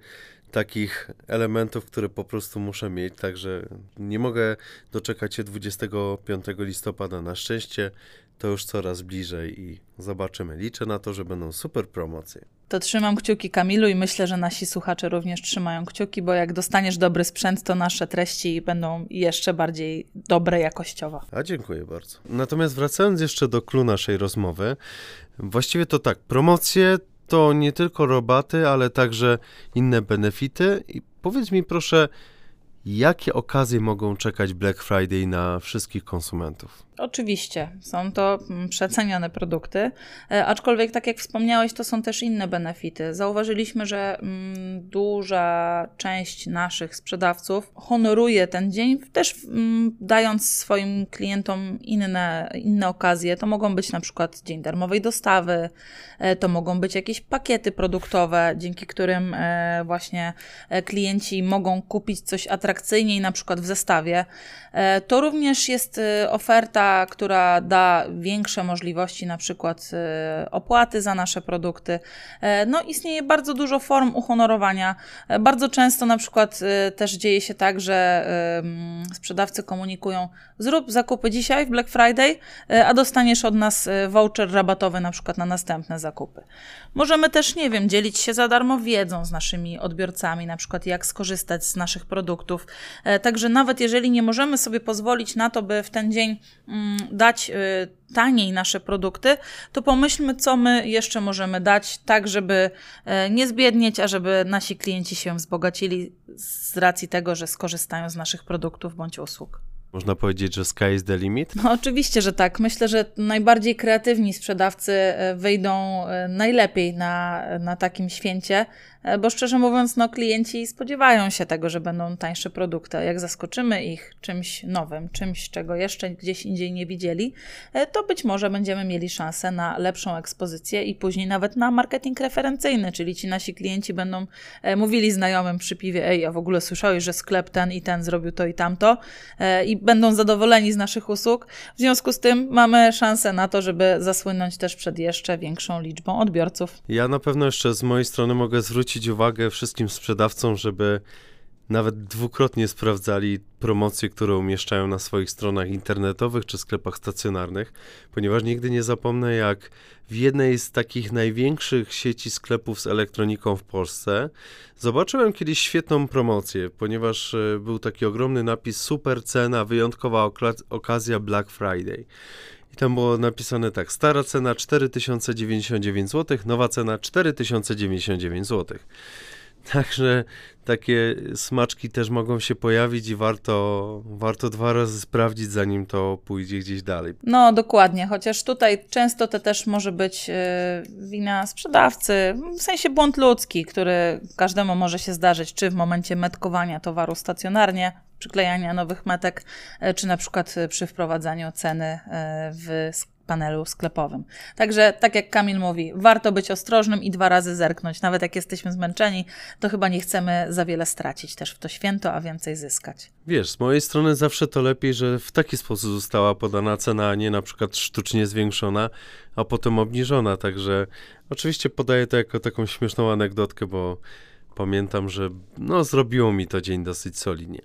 takich elementów, które po prostu muszę mieć, także nie mogę doczekać się 25 listopada. Na szczęście to już coraz bliżej i zobaczymy. Liczę na to, że będą super promocje. To trzymam kciuki Kamilu i myślę, że nasi słuchacze również trzymają kciuki, bo jak dostaniesz dobry sprzęt, to nasze treści będą jeszcze bardziej dobre jakościowo. A dziękuję bardzo. Natomiast wracając jeszcze do klu naszej rozmowy, właściwie to tak, promocje to nie tylko robaty, ale także inne benefity. I powiedz mi proszę, jakie okazje mogą czekać Black Friday na wszystkich konsumentów? Oczywiście, są to mm, przecenione produkty, e, aczkolwiek, tak jak wspomniałeś, to są też inne benefity. Zauważyliśmy, że mm, duża część naszych sprzedawców honoruje ten dzień, też mm, dając swoim klientom inne, inne okazje. To mogą być na przykład dzień darmowej dostawy, e, to mogą być jakieś pakiety produktowe, dzięki którym e, właśnie klienci mogą kupić coś atrakcyjniej, na przykład w zestawie. To również jest oferta która da większe możliwości, na przykład e, opłaty za nasze produkty. E, no, istnieje bardzo dużo form uhonorowania. E, bardzo często na przykład też dzieje się tak, że sprzedawcy komunikują: zrób zakupy dzisiaj w Black Friday, a dostaniesz od nas voucher rabatowy na przykład na następne zakupy. Możemy też, nie wiem, dzielić się za darmo wiedzą z naszymi odbiorcami, na przykład jak skorzystać z naszych produktów. Także nawet jeżeli nie możemy sobie pozwolić na to, by w ten dzień Mm, dać y, taniej nasze produkty, to pomyślmy, co my jeszcze możemy dać, tak żeby e, nie zbiednieć, a żeby nasi klienci się wzbogacili z racji tego, że skorzystają z naszych produktów bądź usług. Można powiedzieć, że sky is the limit? No, oczywiście, że tak. Myślę, że najbardziej kreatywni sprzedawcy e, wyjdą e, najlepiej na, na takim święcie, E, bo szczerze mówiąc, no, klienci spodziewają się tego, że będą tańsze produkty. Jak zaskoczymy ich czymś nowym, czymś, czego jeszcze gdzieś indziej nie widzieli, e, to być może będziemy mieli szansę na lepszą ekspozycję i później nawet na marketing referencyjny, czyli ci nasi klienci będą e, mówili znajomym przy piwie, ej, a w ogóle słyszałeś, że sklep ten i ten zrobił to i tamto i będą zadowoleni z naszych usług. W związku z tym mamy szansę na to, żeby zasłynąć też przed jeszcze większą liczbą odbiorców. Ja na pewno jeszcze z mojej strony mogę zwrócić zwrócić uwagę wszystkim sprzedawcom, żeby nawet dwukrotnie sprawdzali promocje, które umieszczają na swoich stronach internetowych czy sklepach stacjonarnych, ponieważ nigdy nie zapomnę, jak w jednej z takich największych sieci sklepów z elektroniką w Polsce zobaczyłem kiedyś świetną promocję, ponieważ e, był taki ogromny napis super cena, wyjątkowa okazja Black Friday. I tam było napisane tak: stara cena 4099 zł, nowa cena 4099 zł. Także takie smaczki też mogą się pojawić i warto, warto dwa razy sprawdzić, zanim to pójdzie gdzieś dalej. No, dokładnie, chociaż tutaj często to też może być yy, wina sprzedawcy, w sensie błąd ludzki, który każdemu może się zdarzyć, czy w momencie metkowania towaru stacjonarnie, przyklejania nowych metek, e, czy na przykład e, przy wprowadzaniu ceny e, w panelu sklepowym. Także, tak jak Kamil mówi, warto być ostrożnym i dwa razy zerknąć. Nawet jak jesteśmy zmęczeni, to chyba nie chcemy za wiele stracić też w to święto, a więcej zyskać. Wiesz, z mojej strony zawsze to lepiej, że w taki sposób została podana cena, a nie na przykład sztucznie zwiększona, a potem obniżona. Także oczywiście podaję to jako taką śmieszną anegdotkę, bo pamiętam, że no, zrobiło mi to dzień dosyć solidnie.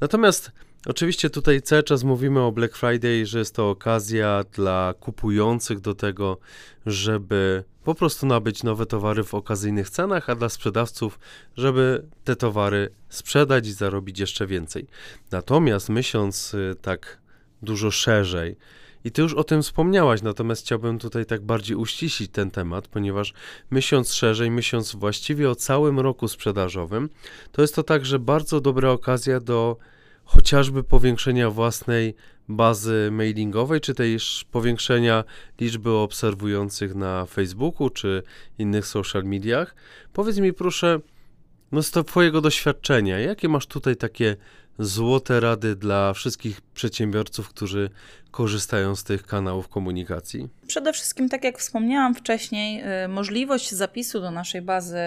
Natomiast oczywiście tutaj cały czas mówimy o Black Friday, że jest to okazja dla kupujących do tego, żeby po prostu nabyć nowe towary w okazyjnych cenach, a dla sprzedawców, żeby te towary sprzedać i zarobić jeszcze więcej. Natomiast myśląc y, tak dużo szerzej, i ty już o tym wspomniałaś, natomiast chciałbym tutaj tak bardziej uściślić ten temat, ponieważ myśląc szerzej, myśląc właściwie o całym roku sprzedażowym, to jest to także bardzo dobra okazja do chociażby powiększenia własnej bazy mailingowej, czy też powiększenia liczby obserwujących na Facebooku czy innych social mediach. Powiedz mi proszę, No z twojego doświadczenia, jakie masz tutaj takie złote rady dla wszystkich przedsiębiorców, którzy korzystają z tych kanałów komunikacji? Przede wszystkim, tak jak wspomniałam wcześniej, y, możliwość zapisu do naszej bazy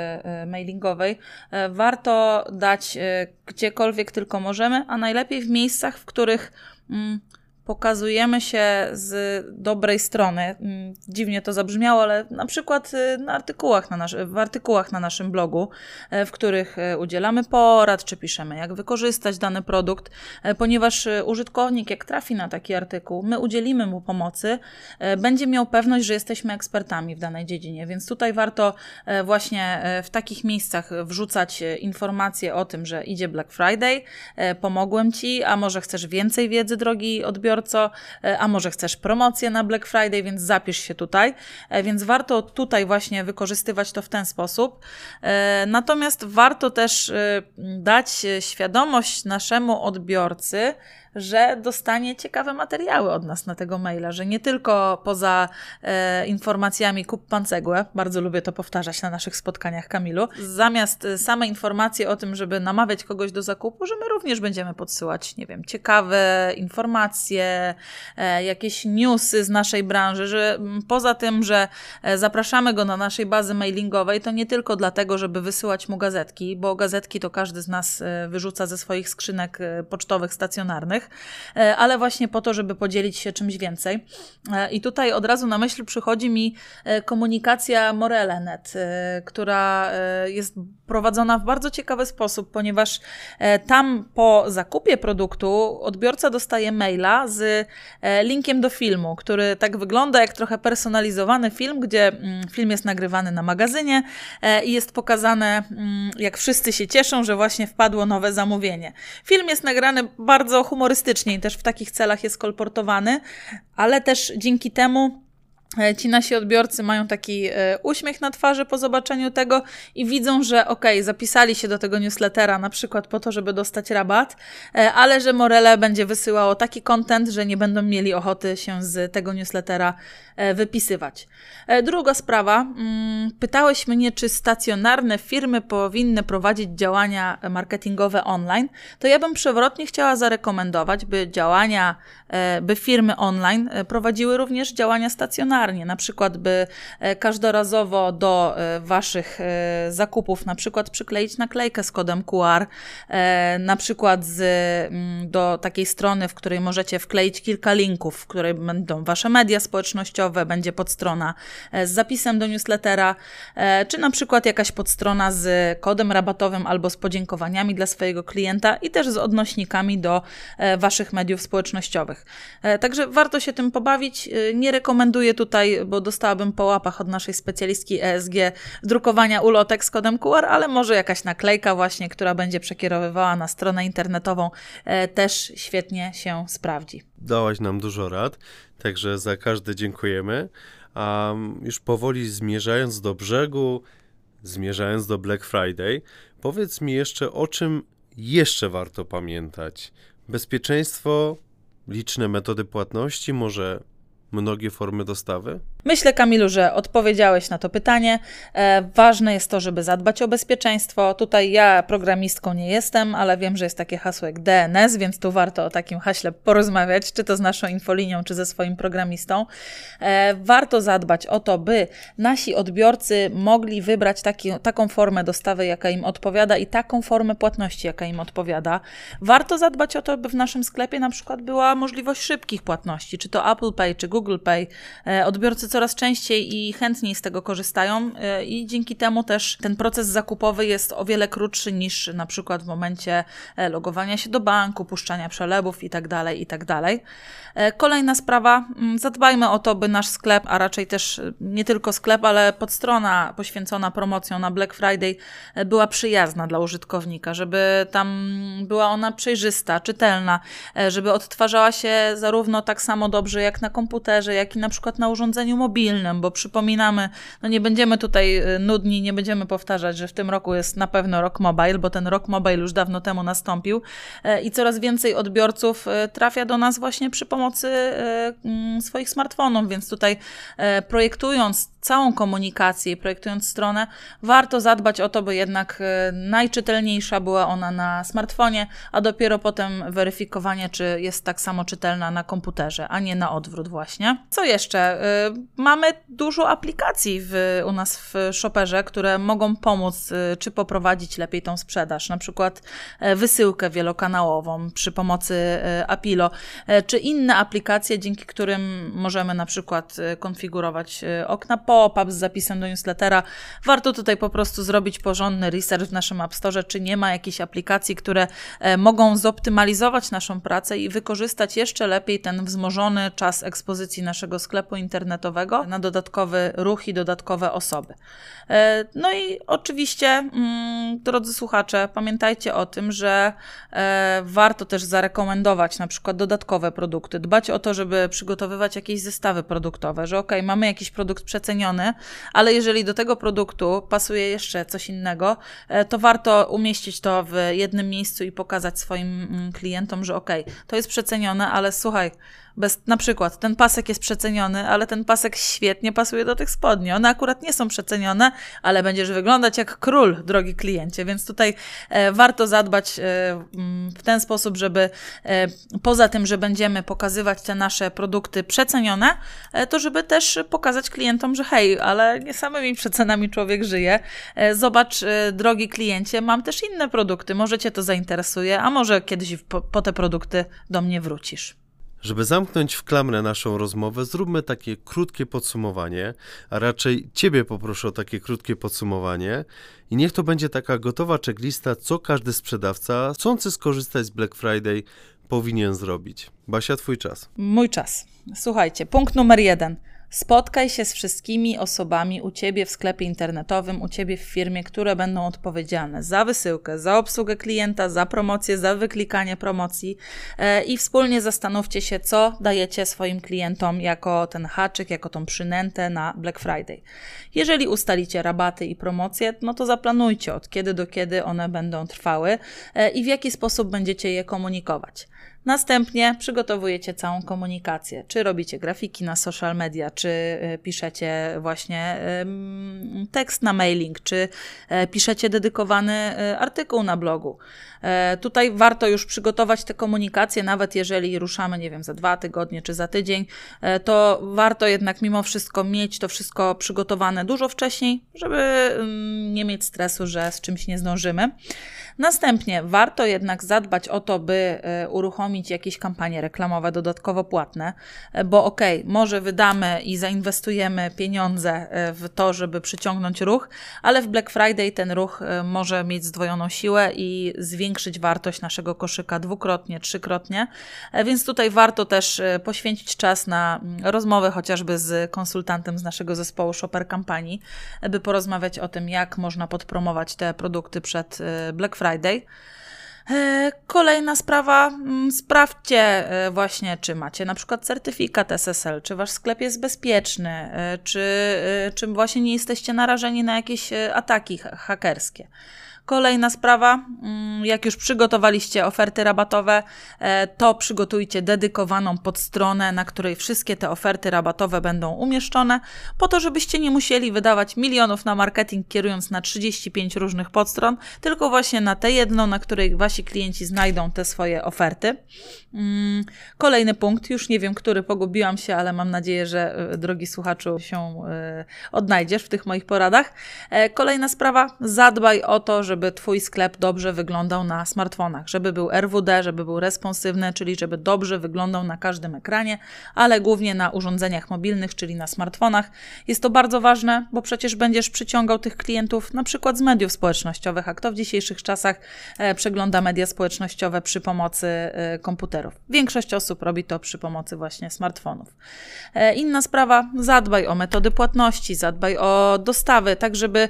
y, mailingowej y, warto dać gdziekolwiek tylko możemy, a najlepiej w miejscach, w których mm, pokazujemy się z dobrej strony. Mm, dziwnie to zabrzmiało, ale na przykład y, na artykułach na nasz, w artykułach na naszym blogu, e, w których e, udzielamy porad, czy piszemy, jak wykorzystać dany produkt, e, ponieważ użytkownik, jak trafi na taki artykuł, my udzielimy mu pomocy, będzie miał pewność, że jesteśmy ekspertami w danej dziedzinie. Więc tutaj warto właśnie w takich miejscach wrzucać informacje o tym, że idzie Black Friday, pomogłem ci, a może chcesz więcej wiedzy, drogi odbiorcy, przedsiębiorco, e, a może chcesz promocję na Black Friday, więc zapisz się tutaj. E, więc warto tutaj właśnie wykorzystywać to w ten sposób. E, natomiast warto też dać świadomość naszemu odbiorcy, że dostanie ciekawe materiały od nas na tego maila, że nie tylko poza e, informacjami kup pan cegłę, bardzo lubię to powtarzać na naszych spotkaniach Kamilu, zamiast e, same informacje o tym, żeby namawiać kogoś do zakupu, że my również będziemy podsyłać, nie wiem, ciekawe informacje, e, jakieś newsy z naszej branży, że poza tym, że e, zapraszamy go na naszej bazy mailingowej, to nie tylko dlatego, żeby wysyłać mu gazetki, bo gazetki to każdy z nas e, wyrzuca ze swoich skrzynek pocztowych stacjonarnych, E, ale właśnie po to, żeby podzielić się czymś więcej. E, I tutaj od razu na myśl przychodzi mi e, komunikacja Morele.net, która jest prowadzona w bardzo ciekawy sposób, ponieważ tam po zakupie produktu odbiorca dostaje maila z linkiem do filmu, który tak wygląda jak trochę personalizowany film, gdzie mm, film jest nagrywany na magazynie i jest pokazane, mm, jak wszyscy się cieszą, że właśnie wpadło nowe zamówienie. Film jest nagrany bardzo humorystycznie, humorystycznie i też w takich celach jest kolportowany, ale też dzięki temu ci nasi odbiorcy mają taki e, uśmiech na twarzy po zobaczeniu tego i widzą, że ok, zapisali się do tego newslettera na przykład po to, żeby dostać rabat, e, ale że Morele będzie wysyłało taki content, że nie będą mieli ochoty się z tego newslettera wypisywać. Druga sprawa. Mm, pytałeś mnie, czy stacjonarne firmy powinny prowadzić działania marketingowe online. To ja bym przewrotnie chciała zarekomendować, by działania, by firmy online prowadziły również działania stacjonarne na przykład by e, każdorazowo do e, Waszych e, zakupów na przykład przykleić naklejkę z kodem QR, na przykład z, mm, do takiej strony, w której możecie wkleić kilka linków, w której będą Wasze media społecznościowe, będzie podstrona z zapisem do newslettera, czy na przykład jakaś podstrona z kodem rabatowym albo z podziękowaniami dla swojego klienta i też z odnośnikami do Waszych mediów społecznościowych. Także warto się tym pobawić. Nie rekomenduję tutaj tutaj, bo dostałabym po łapach od naszej specjalistki ESG drukowania ulotek z kodem QR, ale może jakaś naklejka właśnie, która będzie przekierowywała na stronę internetową, e, też świetnie się sprawdzi. Dałaś nam dużo rad, także za każde dziękujemy. A już powoli zmierzając do brzegu, zmierzając do Black Friday, powiedz mi jeszcze o czym jeszcze warto pamiętać. Bezpieczeństwo, liczne metody płatności, może mnogie formy dostawy? Myślę, Kamilu, że odpowiedziałeś na to pytanie. E, ważne jest to, żeby zadbać o bezpieczeństwo. Tutaj ja programistką nie jestem, ale wiem, że jest takie hasło jak DNS, więc tu warto o takim haśle porozmawiać, czy to z naszą infolinią, czy ze swoim programistą. E, warto zadbać o to, by nasi odbiorcy mogli wybrać taki, taką formę dostawy, jaka im odpowiada i taką formę płatności, jaka im odpowiada. Warto zadbać o to, by w naszym sklepie na przykład była możliwość szybkich płatności, czy to Apple Pay, czy Google Pay. E, odbiorcy coraz częściej i chętniej z tego korzystają e, i dzięki temu też ten proces zakupowy jest o wiele krótszy niż na przykład w momencie e, logowania się do banku, puszczania przelewów itd. Tak itd. Tak kolejna sprawa, mm, zadbajmy o to, by nasz sklep, a raczej też nie tylko sklep, ale podstrona poświęcona promocją na Black Friday była przyjazna dla użytkownika, żeby tam była ona przejrzysta, czytelna, żeby odtwarzała się zarówno tak samo dobrze jak na komputerze, jak i na przykład na urządzeniu mobilnym, bo przypominamy, no nie będziemy tutaj y, nudni, nie będziemy powtarzać, że w tym roku jest na pewno rok mobile, bo ten rok mobile już dawno temu nastąpił e, i coraz więcej odbiorców e, trafia do nas właśnie przy pomocy e, mm, swoich smartfonów, więc tutaj projektując całą komunikację i projektując stronę, warto zadbać o to, by jednak e, najczytelniejsza była ona na smartfonie, a dopiero potem weryfikowanie, czy jest tak samo czytelna na komputerze, a nie na odwrót właśnie. Co jeszcze? E, mamy dużo aplikacji w, u nas w shopperze, które mogą pomóc, e, czy poprowadzić lepiej tą sprzedaż, na przykład wysyłkę wielokanałową przy pomocy Apilo, czy inne aplikacje, dzięki którym możemy na przykład konfigurować okna pop-up z zapisem do newslettera. Warto tutaj po prostu zrobić porządny research w naszym App Store, czy nie ma jakichś aplikacji, które e, mogą zoptymalizować naszą pracę i wykorzystać jeszcze lepiej ten wzmożony czas ekspozycji naszego sklepu internetowego na dodatkowy ruch i dodatkowe osoby. E, no i oczywiście, mm, drodzy słuchacze, pamiętajcie o tym, że e, warto też zarekomendować na przykład dodatkowe produkty, dbać o to, żeby przygotowywać jakieś zestawy produktowe, że ok, mamy jakiś produkt przeceniony, ale jeżeli do tego produktu pasuje jeszcze coś innego, e, to warto umieścić to w jednym miejscu i pokazać swoim mm, klientom, że ok, to jest przecenione, ale słuchaj, bez, na przykład ten pasek jest przeceniony, ale ten pasek świetnie pasuje do tych spodni. One akurat nie są przecenione, ale będziesz wyglądać jak król, drogi kliencie, więc tutaj e, warto zadbać e, w ten sposób, żeby e, poza tym, że będziemy pokazywać te nasze produkty przecenione, e, to żeby też pokazać klientom, że hej, ale nie samymi przecenami człowiek żyje. E, zobacz, e, drogi kliencie, mam też inne produkty, może Cię to zainteresuje, a może kiedyś po, po te produkty do mnie wrócisz. Żeby zamknąć w klamrę naszą rozmowę, zróbmy takie krótkie podsumowanie, a raczej Ciebie poproszę o takie krótkie podsumowanie i niech to będzie taka gotowa checklista, co każdy sprzedawca chcący skorzystać z Black Friday powinien zrobić. Basia, Twój czas. Mój czas. Słuchajcie, punkt numer jeden – Spotkaj się z wszystkimi osobami u ciebie w sklepie internetowym, u ciebie w firmie, które będą odpowiedzialne za wysyłkę, za obsługę klienta, za promocję, za wyklikanie promocji e, i wspólnie zastanówcie się, co dajecie swoim klientom jako ten haczyk, jako tą przynętę na Black Friday. Jeżeli ustalicie rabaty i promocje, no to zaplanujcie od kiedy do kiedy one będą trwały e, i w jaki sposób będziecie je komunikować. Następnie przygotowujecie całą komunikację. Czy robicie grafiki na social media, czy y, piszecie właśnie tekst na mailing, czy e, piszecie dedykowany y, artykuł na blogu. E, tutaj warto już przygotować te komunikacje, nawet jeżeli ruszamy, nie wiem, za dwa tygodnie czy za tydzień, e, to warto jednak mimo wszystko mieć to wszystko przygotowane dużo wcześniej, żeby nie mieć stresu, że z czymś nie zdążymy. Następnie warto jednak zadbać o to, by e, uruchomić jakieś kampanie reklamowe dodatkowo płatne, bo ok, może wydamy i zainwestujemy pieniądze w to, żeby przyciągnąć ruch, ale w Black Friday ten ruch może mieć zdwojoną siłę i zwiększyć wartość naszego koszyka dwukrotnie, trzykrotnie, e, więc tutaj warto też e, poświęcić czas na mm, rozmowę chociażby z konsultantem z naszego zespołu Shopper Kampanii, e, by porozmawiać o tym, jak można podpromować te produkty przed Black Friday. Friday. Kolejna sprawa, mm, sprawdźcie właśnie, czy macie na przykład certyfikat SSL, czy wasz sklep jest bezpieczny, czy, czy właśnie nie jesteście narażeni na jakieś ataki hakerskie. Kolejna sprawa, mm, jak już przygotowaliście oferty rabatowe, e, to przygotujcie dedykowaną podstronę, na której wszystkie te oferty rabatowe będą umieszczone, po to, żebyście nie musieli wydawać milionów na marketing, kierując na 35 różnych podstron, tylko właśnie na tę jedną, na której wasi klienci znajdą te swoje oferty. Mm, kolejny punkt, już nie wiem, który pogubiłam się, ale mam nadzieję, że e, drogi słuchaczu się e, odnajdziesz w tych moich poradach. Kolejna sprawa, zadbaj o to, żeby Twój sklep dobrze wyglądał na smartfonach, żeby był RWD, żeby był responsywny, czyli żeby dobrze wyglądał na każdym ekranie, ale głównie na urządzeniach mobilnych, czyli na smartfonach. Jest to bardzo ważne, bo przecież będziesz przyciągał tych klientów na przykład z mediów społecznościowych, a kto w dzisiejszych czasach e, przegląda media społecznościowe przy pomocy e, komputerów. Większość osób robi to przy pomocy właśnie smartfonów. E, inna sprawa, zadbaj o metody płatności, zadbaj o dostawy, tak żeby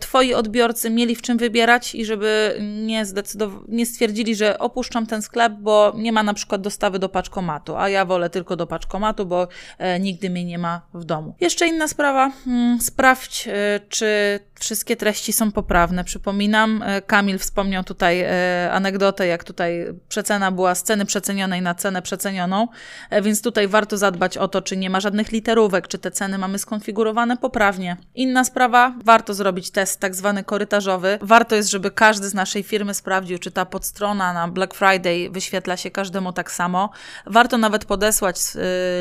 Twoi odbiorcy mieli w czym wybierać i żeby nie, zdecydow- nie stwierdzili, że opuszczam ten sklep, bo nie ma na przykład dostawy do paczkomatu, a ja wolę tylko do paczkomatu, bo e, nigdy mnie nie ma w domu. Jeszcze inna sprawa, hmm, sprawdź, e, czy Wszystkie treści są poprawne. Przypominam, e, Kamil wspomniał tutaj e, anegdotę, jak tutaj przecena była z ceny przecenionej na cenę przecenioną, e, więc tutaj warto zadbać o to, czy nie ma żadnych literówek, czy te ceny mamy skonfigurowane poprawnie. Inna sprawa, warto zrobić test tak zwany korytarzowy. Warto jest, żeby każdy z naszej firmy sprawdził, czy ta podstrona na Black Friday wyświetla się każdemu tak samo. Warto nawet podesłać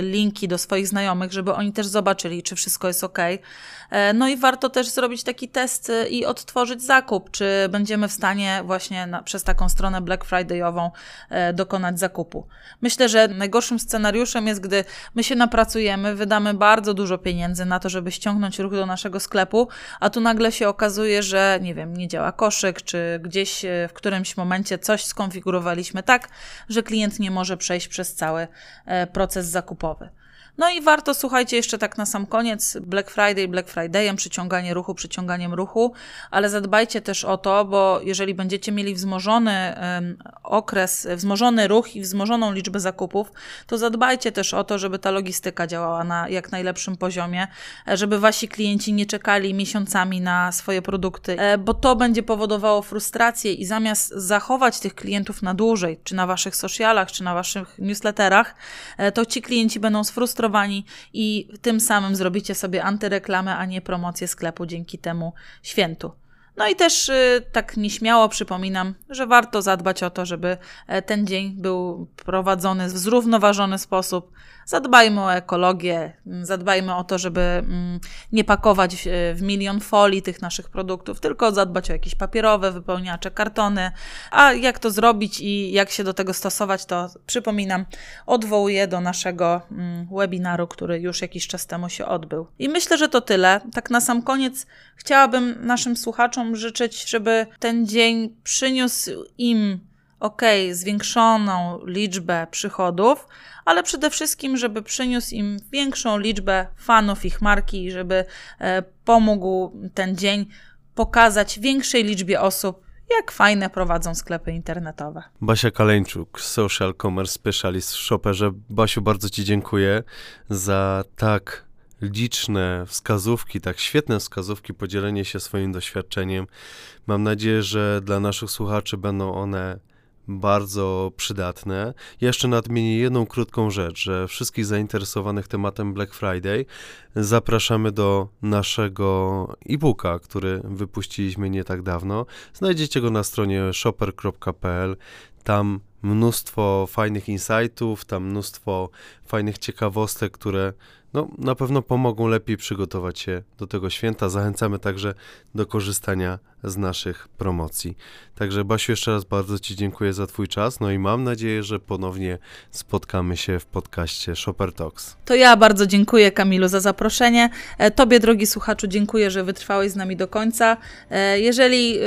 linki do swoich znajomych, żeby oni też zobaczyli, czy wszystko jest ok. No i warto też zrobić taki test i odtworzyć zakup, czy będziemy w stanie właśnie na, przez taką stronę Black Fridayową e, dokonać zakupu. Myślę, że najgorszym scenariuszem jest, gdy my się napracujemy, wydamy bardzo dużo pieniędzy na to, żeby ściągnąć ruch do naszego sklepu, a tu nagle się okazuje, że nie wiem, nie działa koszyk, czy gdzieś e, w którymś momencie coś skonfigurowaliśmy tak, że klient nie może przejść przez cały e, proces zakupowy. No i warto, słuchajcie, jeszcze tak na sam koniec, Black Friday, Black Fridayem, przyciąganie ruchu, przyciąganiem ruchu, ale zadbajcie też o to, bo jeżeli będziecie mieli wzmożony okres, wzmożony ruch i wzmożoną liczbę zakupów, to zadbajcie też o to, żeby ta logistyka działała na jak najlepszym poziomie, e, żeby wasi klienci nie czekali miesiącami na swoje produkty, e, bo to będzie powodowało frustrację i zamiast zachować tych klientów na dłużej, czy na waszych socialach, czy na waszych newsletterach, e, to ci klienci będą sfrustrowani i tym samym zrobicie sobie antyreklamę, a nie promocję sklepu dzięki temu świętu. No i też y, tak nieśmiało przypominam, że warto zadbać o to, żeby e, ten dzień był prowadzony w zrównoważony sposób. Zadbajmy o ekologię, mm, zadbajmy o to, żeby mm, nie pakować w, w milion folii tych naszych produktów, tylko zadbać o jakieś papierowe wypełniacze, kartony. A jak to zrobić i jak się do tego stosować, to przypominam, odwołuję do naszego mm, webinaru, który już jakiś czas temu się odbył. I myślę, że to tyle. Tak na sam koniec chciałabym naszym słuchaczom życzyć, żeby ten dzień przyniósł im ok, zwiększoną liczbę przychodów, ale przede wszystkim, żeby przyniósł im większą liczbę fanów ich marki i żeby e, pomógł ten dzień pokazać większej liczbie osób, jak fajne prowadzą sklepy internetowe. Basia Kaleńczuk, Social Commerce Specialist w Shopperze. Basiu, bardzo Ci dziękuję za tak liczne wskazówki, tak świetne wskazówki, podzielenie się swoim doświadczeniem. Mam nadzieję, że dla naszych słuchaczy będą one bardzo przydatne. Jeszcze nadmienię jedną krótką rzecz, że wszystkich zainteresowanych tematem Black Friday zapraszamy do naszego e-booka, który wypuściliśmy nie tak dawno. Znajdziecie go na stronie shopper.pl. Tam mnóstwo fajnych insightów, tam mnóstwo fajnych ciekawostek, które no, na pewno pomogą lepiej przygotować się do tego święta. Zachęcamy także do korzystania z naszych promocji. Także Basiu, jeszcze raz bardzo Ci dziękuję za Twój czas, no i mam nadzieję, że ponownie spotkamy się w podcaście Shopper Talks. To ja bardzo dziękuję Kamilu za zaproszenie. E, tobie, drogi słuchaczu, dziękuję, że wytrwałeś z nami do końca. E, jeżeli e,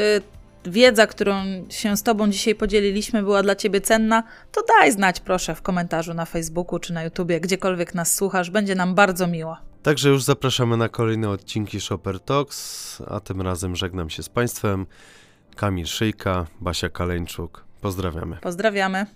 wiedza, którą się z Tobą dzisiaj podzieliliśmy, była dla Ciebie cenna, to daj znać proszę w komentarzu na Facebooku czy na YouTubie, gdziekolwiek nas słuchasz, będzie nam bardzo miło. Także już zapraszamy na kolejne odcinki Shopper Talks, a tym razem żegnam się z Państwem. Kamil Szyjka, Basia Kaleńczuk. Pozdrawiamy. Pozdrawiamy.